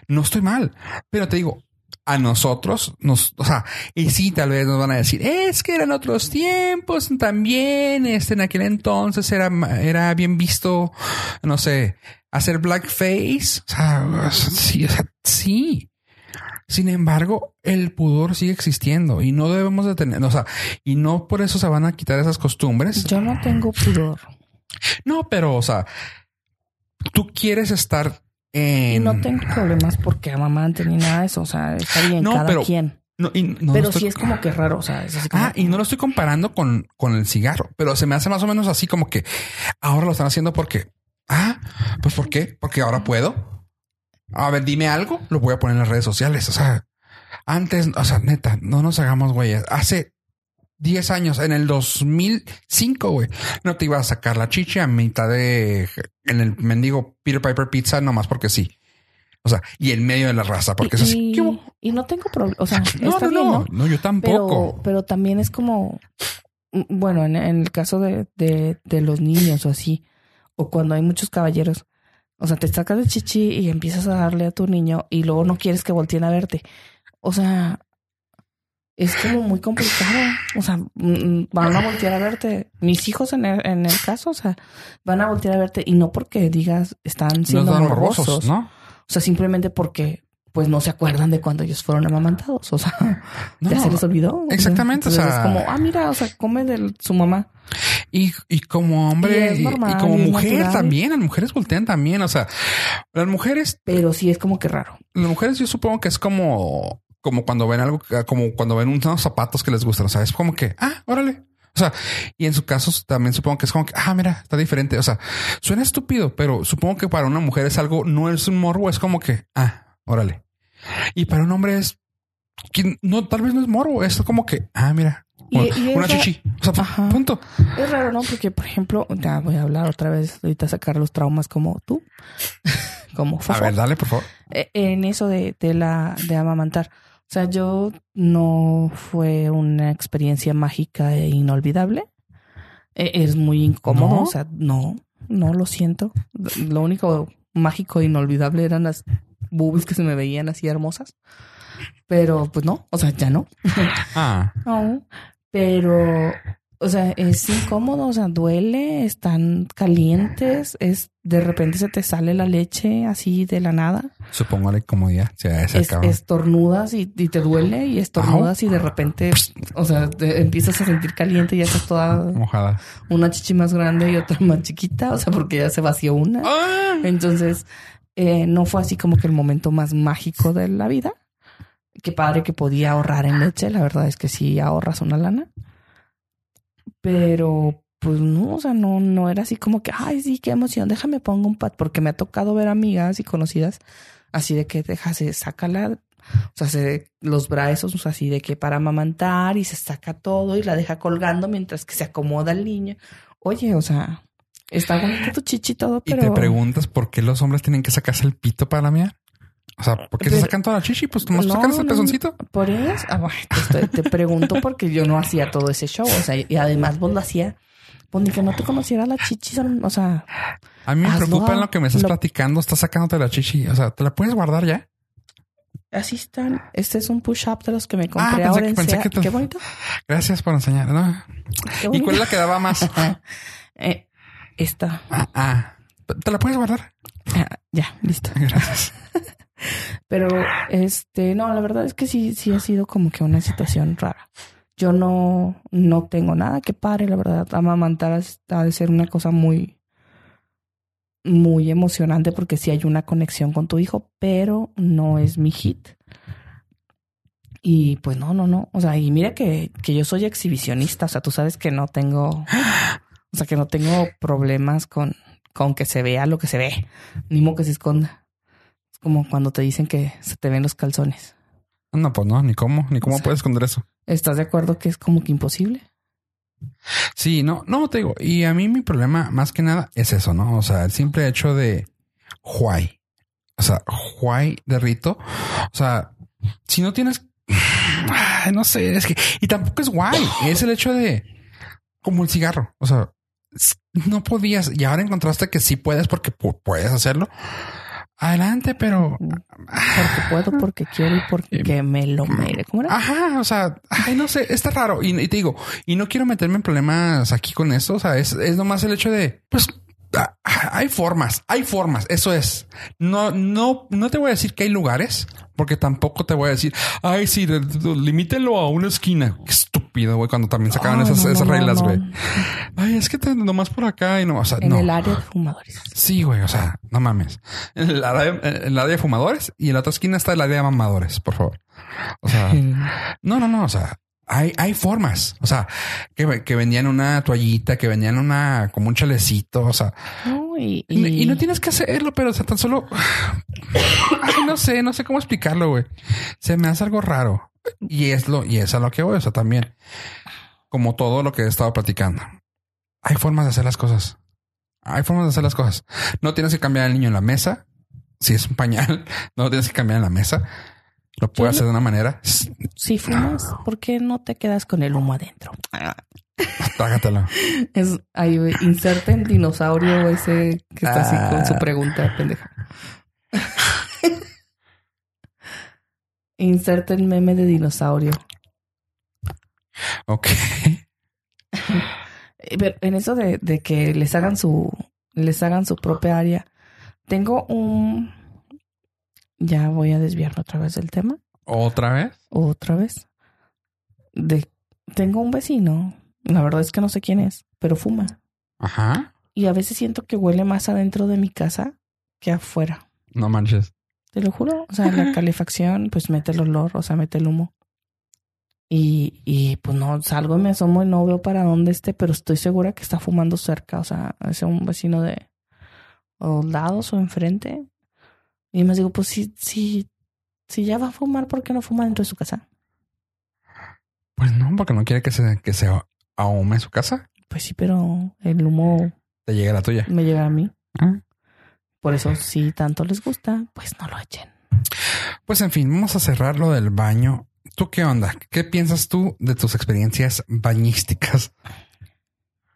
No estoy mal, pero te digo, a nosotros nos, o sea, y sí, tal vez nos van a decir, es que eran otros tiempos también, este, en aquel entonces era, era bien visto, no sé, hacer blackface. O sea, sí, o sea, sí. Sin embargo, el pudor sigue existiendo y no debemos de tener, o sea, y no por eso se van a quitar esas costumbres. Yo no tengo pudor. No, pero, o sea, tú quieres estar Y no tengo problemas porque amamanten ni nada de eso. O sea, está bien, No, cada pero- quien. No, y no pero estoy- sí es como que raro. O sea, es así como. Ah, y no lo estoy comparando con, con el cigarro, pero se me hace más o menos así como que ahora lo están haciendo porque, ah, pues ¿por qué? Porque ahora puedo. A ver, dime algo, lo voy a poner en las redes sociales. O sea, antes, o sea, neta, no nos hagamos güeyes. Hace 10 años, en el 2005, güey, no te ibas a sacar la chicha a mitad de en el mendigo Peter Piper Pizza nomás porque sí. O sea, y en medio de la raza, porque y, es así. y no tengo problema. O sea, No, está no, bien, no, ¿no? no, yo tampoco. Pero, pero también es como, bueno, en, en el caso de, de, de los niños o así, o cuando hay muchos caballeros, o sea, te sacas de chichi y empiezas a darle a tu niño y luego no quieres que volteen a verte. O sea, es como muy complicado. O sea, mm, van a voltear a verte. Mis hijos en el, en el caso, o sea, van a voltear a verte y no porque digas están no siendo están morbosos, morbosos, ¿no? o sea, simplemente porque pues no se acuerdan de cuando ellos fueron amamantados. O sea, No, ya no. se les olvidó. Exactamente, o sea- es como, ah, mira, o sea, come de su mamá. Y, y como hombre Y normal, como y mujer natural. también, las mujeres voltean también. O sea, las mujeres, Pero sí es como que raro. las mujeres yo supongo que es como, como cuando ven algo, como cuando ven unos zapatos que les gustan. O sea, es como que, ah, órale. O sea, y en su caso también supongo que es como que, ah, mira, está diferente. O sea, suena estúpido, pero supongo que para una mujer es algo, no es un morbo, es como que, ah, órale. Y para un hombre es, que no, tal vez no es morbo, es como que, ah, mira, Y- una, y una esa- chichi. O sea, Ajá. punto. Es raro, ¿no? Porque, por ejemplo, ya voy a hablar otra vez, ahorita sacar los traumas como tú, como A Fofo. ver, dale, por favor. Eh, en eso de, de la de amamantar. O sea, yo no fue una experiencia mágica e inolvidable. Eh, es muy incómodo. ¿No? O sea, no, no lo siento. Lo único mágico e inolvidable eran las boobies que se me veían así hermosas. Pero pues no, o sea, ya no. Ah, No. Pero, o sea, es incómodo, o sea, duele, están calientes, es de repente se te sale la leche así de la nada. supongo la incomodidad. Se, se Es, estornudas y, y te duele y estornudas y de repente, o sea, te empiezas a sentir caliente y ya estás toda mojada. una chichi más grande y otra más chiquita, o sea, porque ya se vació una. Ah. Entonces, eh, no fue así como que el momento más mágico de la vida. Qué padre que podía ahorrar en leche. La verdad es que sí ahorras una lana. Pero, pues no, o sea, no, no era así como que, ay, sí, qué emoción, déjame pongo un pad, porque me ha tocado ver amigas y conocidas así de que déjase, sácala, O sea, se, los brazos así de que para amamantar y se saca todo y la deja colgando mientras que se acomoda el niño. Oye, o sea, está bonito tu chichi todo, pero... Y te preguntas por qué los hombres tienen que sacarse el pito para la mía. O sea, ¿por qué se Pero- sacan toda la chichi? Pues nomás No, sacan ese no, pezoncito. Por eso, ah, bueno, te, estoy- te pregunto porque yo no hacía todo ese show. O sea, y además vos lo hacía, pues ni que no te conociera la chichi, o sea, A mí me preocupa en lo que me estás Lo- platicando. Estás sacándote la chichi. O sea, ¿te la puedes guardar ya? así están. Este es un push-up de los que me compré Ah, ahora que- en pensé Sea- que te- Qué bonito. Gracias por enseñar. ¿no? ¿Y cuál es la que daba más? Eh, esta. Ah, ah. ¿Te la puedes guardar? Ah, ya, listo. Gracias. Pero, este, no, la verdad es que sí, sí ha sido como que una situación rara. Yo no, no tengo nada que pare, la verdad. Amamantar ha de ser una cosa muy, muy emocionante porque sí hay una conexión con tu hijo, pero no es mi hit. Y pues no, no, no. O sea, y mira que, que yo soy exhibicionista. O sea, tú sabes que no tengo, o sea, que no tengo problemas con, con que se vea lo que se ve, ni modo que se esconda. Es como cuando te dicen que se te ven los calzones. No, pues no, ni cómo, ni cómo O sea- puedes esconder eso. ¿Estás de acuerdo que es como que imposible? Sí, no, no te digo. Y a mí mi problema más que nada es eso, ¿no? O sea, el simple hecho de why. O sea, why de rito. O sea, si no tienes, no sé, es que, y tampoco es guay. Es el hecho de como el cigarro. O sea, no podías y ahora encontraste que sí puedes porque pu- puedes hacerlo. Adelante, pero Porque puedo, porque quiero y porque me lo mere. ¿Cómo era? Ajá, o sea, ay, no sé, está raro. Y, y te digo, y no quiero meterme en problemas aquí con esto. O sea, es, es nomás el hecho de, pues, ah, hay formas, hay formas. Eso es. No, no, no te voy a decir que hay lugares, porque tampoco te voy a decir, ay, sí, limítenlo a una esquina. Qué estúpido, güey, cuando también sacaban esas, no, no, esas no, reglas, no. güey. Ay, es que te, nomás por acá y no, o sea, En no. el área de fumadores. Sí, güey, o sea, no mames. En el área, en el área de fumadores y en la otra esquina está el área de mamadores, por favor. O sea, no, no, no, o sea, hay, hay formas, o sea, que, que vendían una toallita, que vendían una, como un chalecito, o sea, No, y, y, y- y no tienes que hacerlo, pero o sea, tan solo, ay, no sé, no sé cómo explicarlo, güey. Se me hace algo raro y es lo, y es a lo que voy, o sea, también, como todo lo que he estado platicando, hay formas de hacer las cosas. Hay formas de hacer las cosas. No tienes que cambiar al niño en la mesa. Si es un pañal, no lo tienes que cambiar en la mesa. Lo puedes hacer de una manera. si fumas, ¿por qué no te quedas con el humo adentro? Trágatelo. Es ahí, inserten dinosaurio ese que está así con su Ah. pregunta, pendeja. Inserten meme de dinosaurio. Ok. Eh, Pero en eso de, de que les hagan su, les hagan su propia área, tengo un, ya voy a desviarme otra vez del tema, Otra vez. otra vez. De, tengo un vecino, la verdad es que no sé quién es, pero fuma. Ajá. Y a veces siento que huele más adentro de mi casa que afuera. No manches. Te lo juro. O sea, la calefacción, pues mete el olor, o sea, mete el humo. Y, y pues no, salgo y me asomo y no veo para dónde esté, pero estoy segura que está fumando cerca. O sea, es un vecino de o lados o enfrente. Y me digo, pues si, si, si ya va a fumar, ¿por qué no fuma dentro de su casa? Pues no, porque no quiere que se, que se ahume su casa. Pues sí, pero el humo Te llega la tuya. me llega a mí. Ah. Por eso, si tanto les gusta, pues no lo echen. Pues en fin, vamos a cerrar lo del baño. ¿Tú qué onda? ¿Qué piensas tú de tus experiencias bañísticas?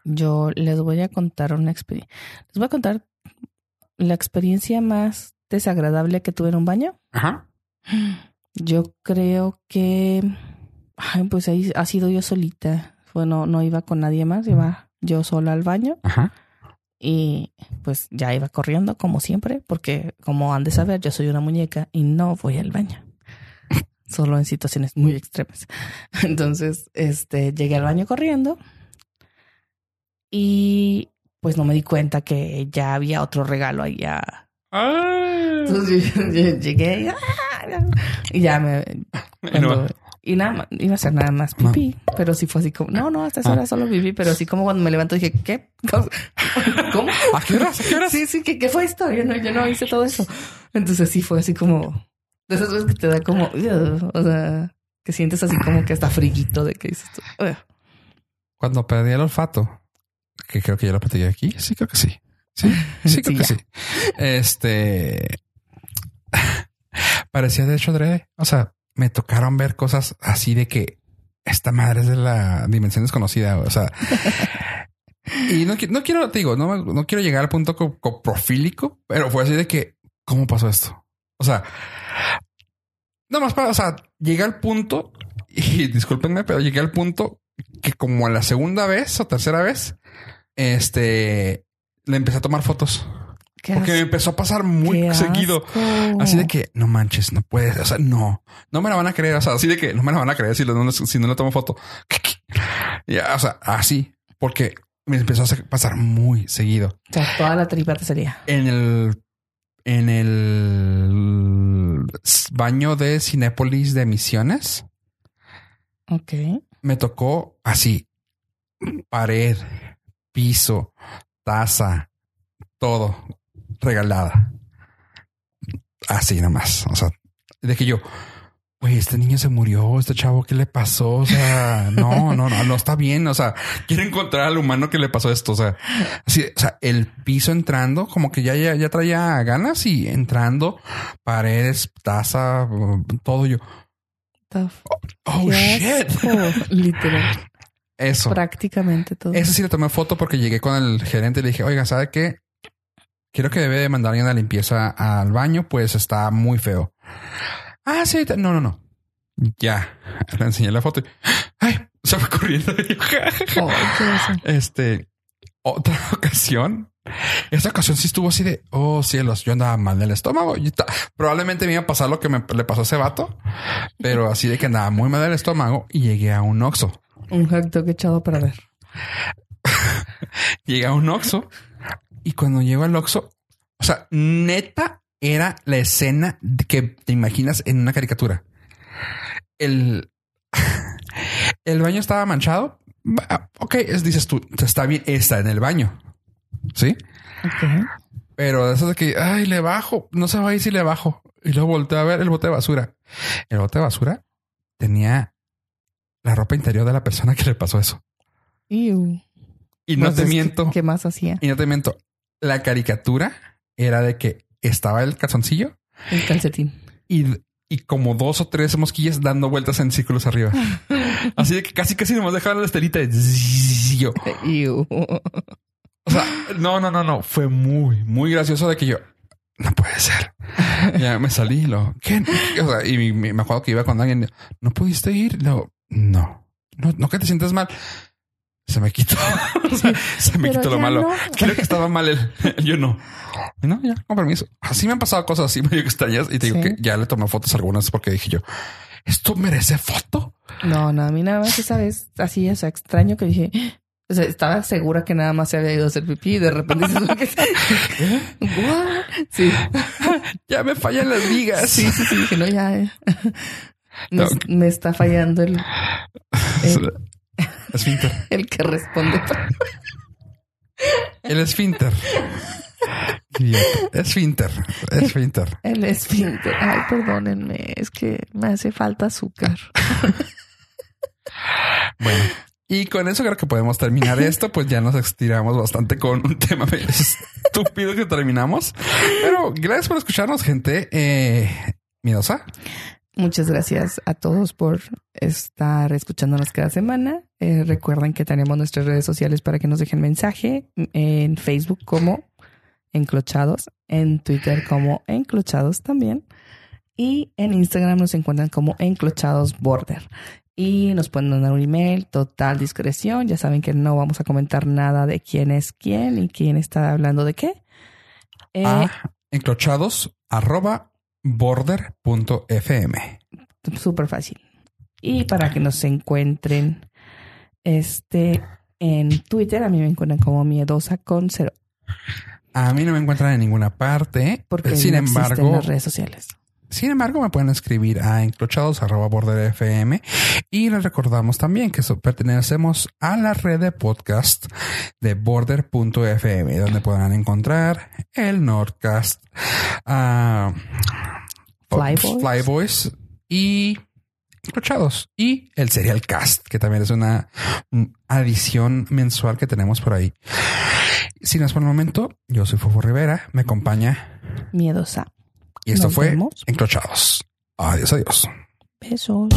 Yo les voy a contar una experiencia. Les voy a contar la experiencia más desagradable que tuve en un baño. Ajá. Yo creo que, ay, pues ahí ha sido yo solita. Bueno, no iba con nadie más, iba yo sola al baño Ajá. Y pues ya iba corriendo como siempre, porque como han de saber, yo soy una muñeca y no voy al baño. Solo en situaciones muy extremas. Entonces, este, llegué al baño corriendo y pues no me di cuenta que ya había otro regalo allá. Entonces yo- yo llegué y, ¡ah! y ya me... cuando- y nada más, iba a hacer nada más pipí, pero sí fue así como, no, no, hasta esa hora solo pipí, pero así como cuando me levanto dije, ¿qué? ¿Cómo? ¿A qué horas? ¿A qué horas? Sí, sí, ¿qué, qué fue esto? Yo no, yo no hice todo eso. Entonces sí fue así como, De esas veces que te da como, o sea, que sientes así como que hasta friguito de que dices tú. Cuando perdí el olfato, que creo que ya lo platiqué aquí. Sí, creo que sí. Sí, sí, creo Sí, que sí. Este parecía de hecho adrede. O sea, me tocaron ver cosas así de que esta madre es de la dimensión desconocida. O sea, y no, no quiero, te digo, no, no quiero llegar al punto co- coprofílico, pero fue así de que, ¿cómo pasó esto? O sea, no más para, o sea, llegué al punto y discúlpenme, pero llegué al punto que como a la segunda vez o tercera vez, este, le empecé a tomar fotos porque me empezó a pasar muy seguido. asco. Así de que no manches, no puedes. O sea, no, no me la van a creer. O sea, así de que no me la van a creer si, no, no- si no le tomo foto. Ya, o sea, así, porque me empezó a pasar muy seguido O sea, toda la tripa te sería. en el en el baño de Cinépolis de Misiones. Ok. Me tocó así pared, piso, taza, todo regalada. Así nomás. O sea, de que yo, güey, este niño se murió, este chavo, ¿qué le pasó? O sea, no, no, no, no está bien. O sea, quiero encontrar al humano que le pasó esto. O sea, así, o sea, el piso entrando, como que ya, ya, ya traía ganas y entrando, paredes, taza, todo yo. Oh qué shit. Literal. Eso. Prácticamente todo. Eso sí le tomé foto porque llegué con el gerente y le dije, oiga, ¿sabe qué? Quiero que debe de mandar alguien a limpieza al baño, pues está muy feo. Ah, sí, no, no, no. Ya. Le enseñé la foto y ay, se fue corriendo. Oh. Este, otra ocasión. Esta ocasión sí estuvo así de, oh cielos, yo andaba mal del estómago. Probablemente me iba a pasar lo que me le pasó a ese vato, pero así de que andaba muy mal del estómago y llegué a un Oxxo. Un hot dog echado para ver. Llegué a un Oxxo y cuando llego al Oxxo, o sea, neta era la escena que te imaginas en una caricatura. El, el baño estaba manchado. Ok, es, dices tú, está bien, está en el baño. Sí, Ok. pero de eso de que, ay, le bajo, no se va a ir si le bajo. Y luego volteé a ver el bote de basura. El bote de basura tenía la ropa interior de la persona que le pasó eso. Ew. Y no Pues te miento. ¿Qué más hacía? Y no te miento, la caricatura era de que estaba el calzoncillo El calcetín. y, y como dos o tres mosquillas dando vueltas en círculos arriba. Así de que casi casi nos dejaban la estelita de yo. O sea, no, no, no, no. Fue muy, muy gracioso de que yo no puede ser. Ya me salí y lo ¿qué? O sea, y me acuerdo que iba con alguien. No pudiste ir. Lo, no, no, no que te sientas mal. Se me quitó. O sea, se me Pero quitó lo malo. no. Creo que estaba mal él. Yo no. No, ya, con permiso. Así me han pasado cosas así medio extrañas y te digo Sí. que ya le tomé fotos algunas porque dije yo, ¿esto merece foto? No, no, a mí nada más esa vez así, o sea, extraño que dije, o sea, estaba segura que nada más se había ido a hacer pipí y de repente. Sí, Ya me fallan las vigas. sí, sí, sí, dije, no, ya. eh. Me, No. me está fallando el, el, Esfínter. el que responde. El esfínter. Esfínter. Esfínter. El esfínter. Ay, perdónenme, es que me hace falta azúcar. Bueno. Y con eso creo que podemos terminar esto, pues ya nos estiramos bastante con un tema estúpido que terminamos. Pero gracias por escucharnos, gente eh, miedosa. Muchas gracias a todos por estar escuchándonos cada semana. Eh, recuerden que tenemos nuestras redes sociales para que nos dejen mensaje en Facebook como Enclochados, en Twitter como Enclochados también y en Instagram nos encuentran como Enclochados Border. Y nos pueden mandar un email, total discreción. Ya saben que no vamos a comentar nada de quién es quién y quién está hablando de qué. Eh, A encrochados arroba border.fm. súper fácil. Y para que nos encuentren este en Twitter, a mí me encuentran como miedosa con cero, A mí no me encuentran en ninguna parte. porque sin no embargo, las redes sociales. Sin embargo, me pueden escribir a encrochados.borderfm y les recordamos también que pertenecemos a la red de podcast de border.fm, donde podrán encontrar el Nordcast, ah, Flyboys. Flyboys y Encrochados. Y el Serial Cast, que también es una mm, adición mensual que tenemos por ahí. Sin más por el momento, yo soy Fofo Rivera, me acompaña Miedosa. Y esto Nos fue vemos. Encrochados. Adiós, adiós. Besos.